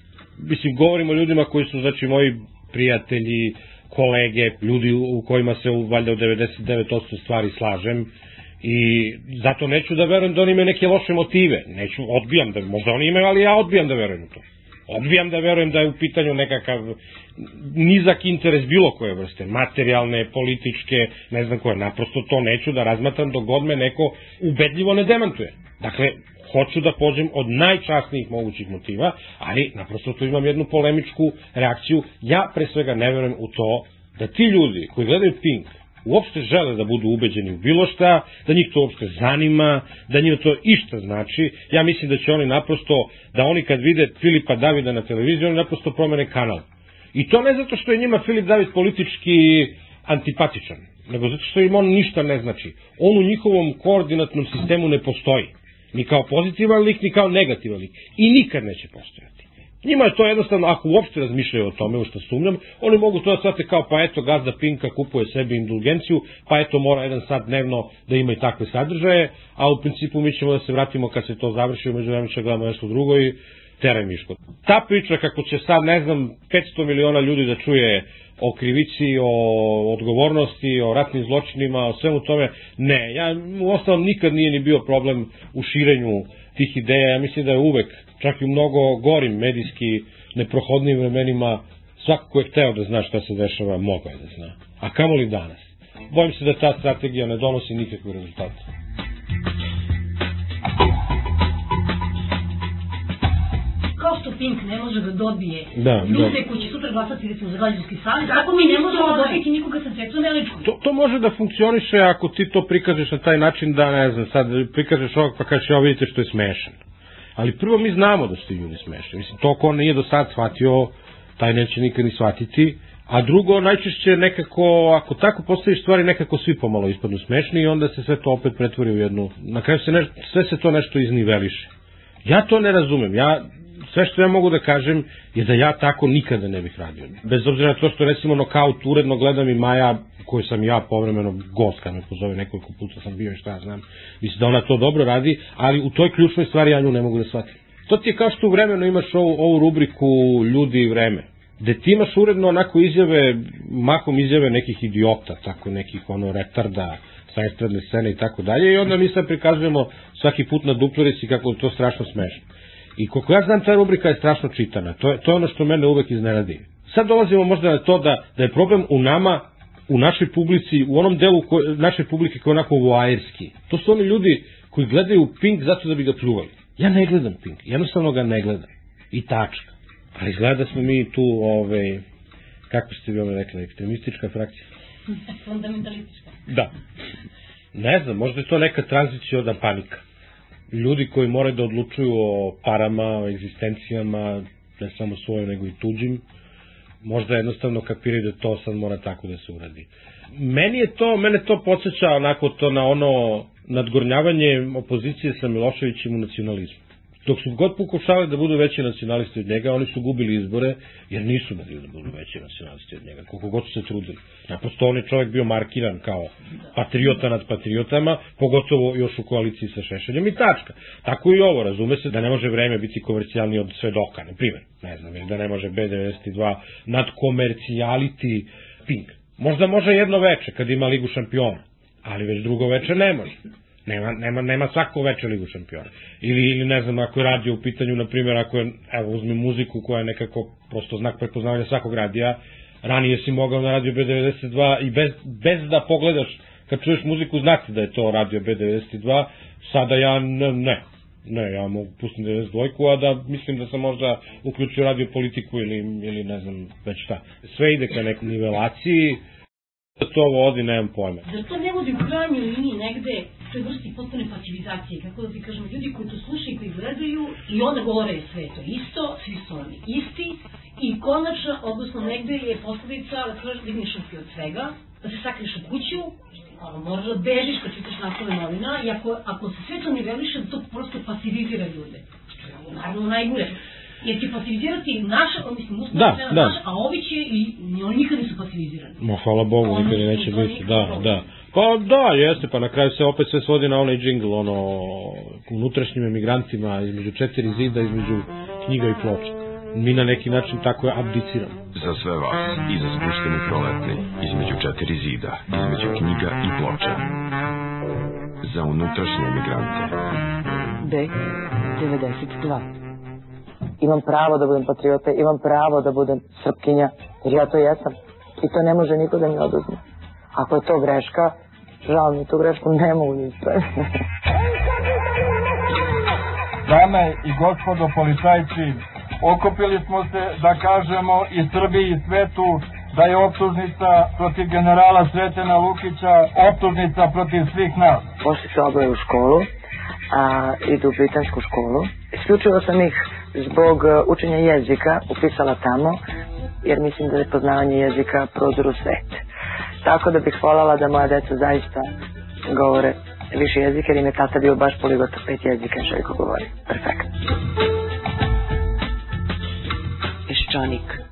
Mislim, govorimo o ljudima koji su, znači, moji prijatelji, kolege, ljudi u kojima se valjda u 99% stvari slažem i zato neću da verujem da oni imaju neke loše motive. Neću, odbijam da, možda oni imaju, ali ja odbijam da verujem u to. Odbijam da verujem da je u pitanju nekakav nizak interes bilo koje vrste, materijalne, političke, ne znam koje, naprosto to neću da razmatram dok god me neko ubedljivo ne demantuje. Dakle, hoću da pođem od najčasnijih mogućih motiva, ali naprosto tu imam jednu polemičku reakciju. Ja pre svega ne verujem u to da ti ljudi koji gledaju Pink uopšte žele da budu ubeđeni u bilo šta, da njih to uopšte zanima, da njih to išta znači. Ja mislim da će oni naprosto, da oni kad vide Filipa Davida na televiziji, oni naprosto promene kanal. I to ne zato što je njima Filip David politički antipatičan, nego zato što im on ništa ne znači. On u njihovom koordinatnom sistemu ne postoji. Ni kao pozitivan lik, ni kao negativan lik. I nikad neće postojati. Njima je to jednostavno, ako uopšte razmišljaju o tome, u što sumnjam, oni mogu to da shvate kao, pa eto, gazda Pinka kupuje sebi indulgenciju, pa eto, mora jedan sat dnevno da ima i takve sadržaje, a u principu mi ćemo da se vratimo kad se to završi, umeđu vremena će gledamo nešto drugo i teraj miško. Ta priča kako će sad, ne znam, 500 miliona ljudi da čuje o krivici, o odgovornosti, o ratnim zločinima, o svemu tome, ne. Ja, u ostalom, nikad nije ni bio problem u širenju tih ideja. Ja mislim da je uvek, čak i mnogo gorim medijski neprohodnim vremenima, svako ko je hteo da zna šta se dešava, mogao je da zna. A kamoli danas. Bojim se da ta strategija ne donosi nikakve rezultate. Kao što Pink ne može da dobije da, ljude da. koji će sutra glasati recimo za građanski savez, tako mi ne možemo dobiti nikoga sa srcom Neličkom. To, to može da funkcioniše ako ti to prikažeš na taj način da, ne znam, sad prikažeš ovog pa kažeš, evo vidite što je smešan. Ali prvo mi znamo da su ti ljudi smešni. Mislim, to ko nije do sad shvatio, taj neće nikad ni shvatiti. A drugo, najčešće nekako, ako tako postaviš stvari, nekako svi pomalo ispadnu smešni i onda se sve to opet pretvori u jednu, na kraju se nešto, sve se to nešto izniveliše. Ja to ne razumem. Ja sve što ja mogu da kažem je da ja tako nikada ne bih radio. Bez obzira na to što recimo nokaut uredno gledam i Maja, koju sam ja povremeno gost kad me pozove nekoliko puta sam bio i šta ja znam. Mislim da ona to dobro radi, ali u toj ključnoj stvari ja nju ne mogu da shvatim. To ti je kao što u vremenu imaš ovu, ovu rubriku ljudi i vreme gde ti imaš uredno onako izjave, makom izjave nekih idiota, tako nekih ono retarda, sa estradne scene i tako dalje i onda mi sad prikazujemo svaki put na duplerici kako to strašno smešno. I koliko ja znam, ta rubrika je strašno čitana. To je, to je ono što mene uvek iznenadi. Sad dolazimo možda na to da, da je problem u nama, u našoj publici, u onom delu ko, naše publike koji je onako voajerski. To su oni ljudi koji gledaju Pink zato da bi ga pljuvali. Ja ne gledam Pink, jednostavno ga ne gledam. I tačka. Ali izgleda da smo mi tu, ove, kako ste vi ovo rekli, ekstremistička frakcija. Fundamentalistička. Da. Ne znam, možda je to neka tranziciona panika ljudi koji moraju da odlučuju o parama, o egzistencijama, ne samo svojim, nego i tuđim, možda jednostavno kapiraju da to sad mora tako da se uradi. Meni je to, mene to podsjeća onako to na ono nadgornjavanje opozicije sa Miloševićem u nacionalizmu. Dok su god pokušali da budu veći nacionalisti od njega, oni su gubili izbore, jer nisu mogli da budu veći nacionalisti od njega, koliko god su se trudili. Naprosto on je čovjek bio markiran kao patriota nad patriotama, pogotovo još u koaliciji sa Šešeljem i tačka. Tako i ovo, razume se da ne može vreme biti komercijalni od svedoka, na primjer. Ne znam, da ne može B92 nad komercijaliti Pink. Možda može jedno veče kad ima ligu šampiona, ali već drugo veče ne može. Nema, nema, nema svako veče ligu šampiona. Ili, ili ne znam, ako je radio u pitanju, na primjer, ako je, evo, uzmi muziku koja je nekako prosto znak prepoznavanja svakog radija, ranije si mogao na radio B92 i bez, bez da pogledaš, kad čuješ muziku, znati da je to radio B92, sada ja ne, ne, ne, ja mogu pustiti 92, a da mislim da sam možda uključio radio politiku ili, ili ne znam već šta. Sve ide ka nekoj nivelaciji, da to vodi, nemam pojma. Zar to ne vodi u krajnjoj liniji negde toj vrsti potpune pasivizacije, kako da ti kažemo, ljudi koji to slušaju i koji gledaju i onda govore sve to isto, svi su oni isti i konačno, odnosno negde je posledica da kažeš da ideš od svega, da se sakriš u kuću, ono, moraš da bežiš kad čitaš naslove novina i ako, ako se sve to niveliše, to prosto pasivizira ljude. Što je naravno najgore. Jer će pasivizirati naša, mislim, da, da. naša, a ovi će i oni nikad nisu pasivizirani. Ma hvala Bogu, nikad neće biti, da, da. Pa da, jeste, pa na kraju se opet sve svodi na onaj džingl, ono, unutrašnjim emigrantima, između četiri zida, između knjiga i ploča. Mi na neki način tako je abdiciramo. Za sve vas i za spušteni proletni, između četiri zida, između knjiga i ploča. Za unutrašnje emigrante. B92 imam pravo da budem patriota, imam pravo da budem srpkinja, jer ja to jesam. I to ne može niko da mi oduzme. Ako je to greška, žao mi tu grešku ne mogu da ispraviti. Dame i gospodo policajci, okupili smo se da kažemo i Srbiji i svetu da je optužnica protiv generala Sretena Lukića optužnica protiv svih nas. Pošli se oboje u školu, a idu u britansku školu. Isključivo sam ih zbog učenja jezika upisala tamo, jer mislim da je poznavanje jezika prozor u svet. Tako da bih voljela da moja deca zaista govore više jezika, jer im je tata bio baš poligot pet jezika, Željko govori. Perfekt. Peščanik.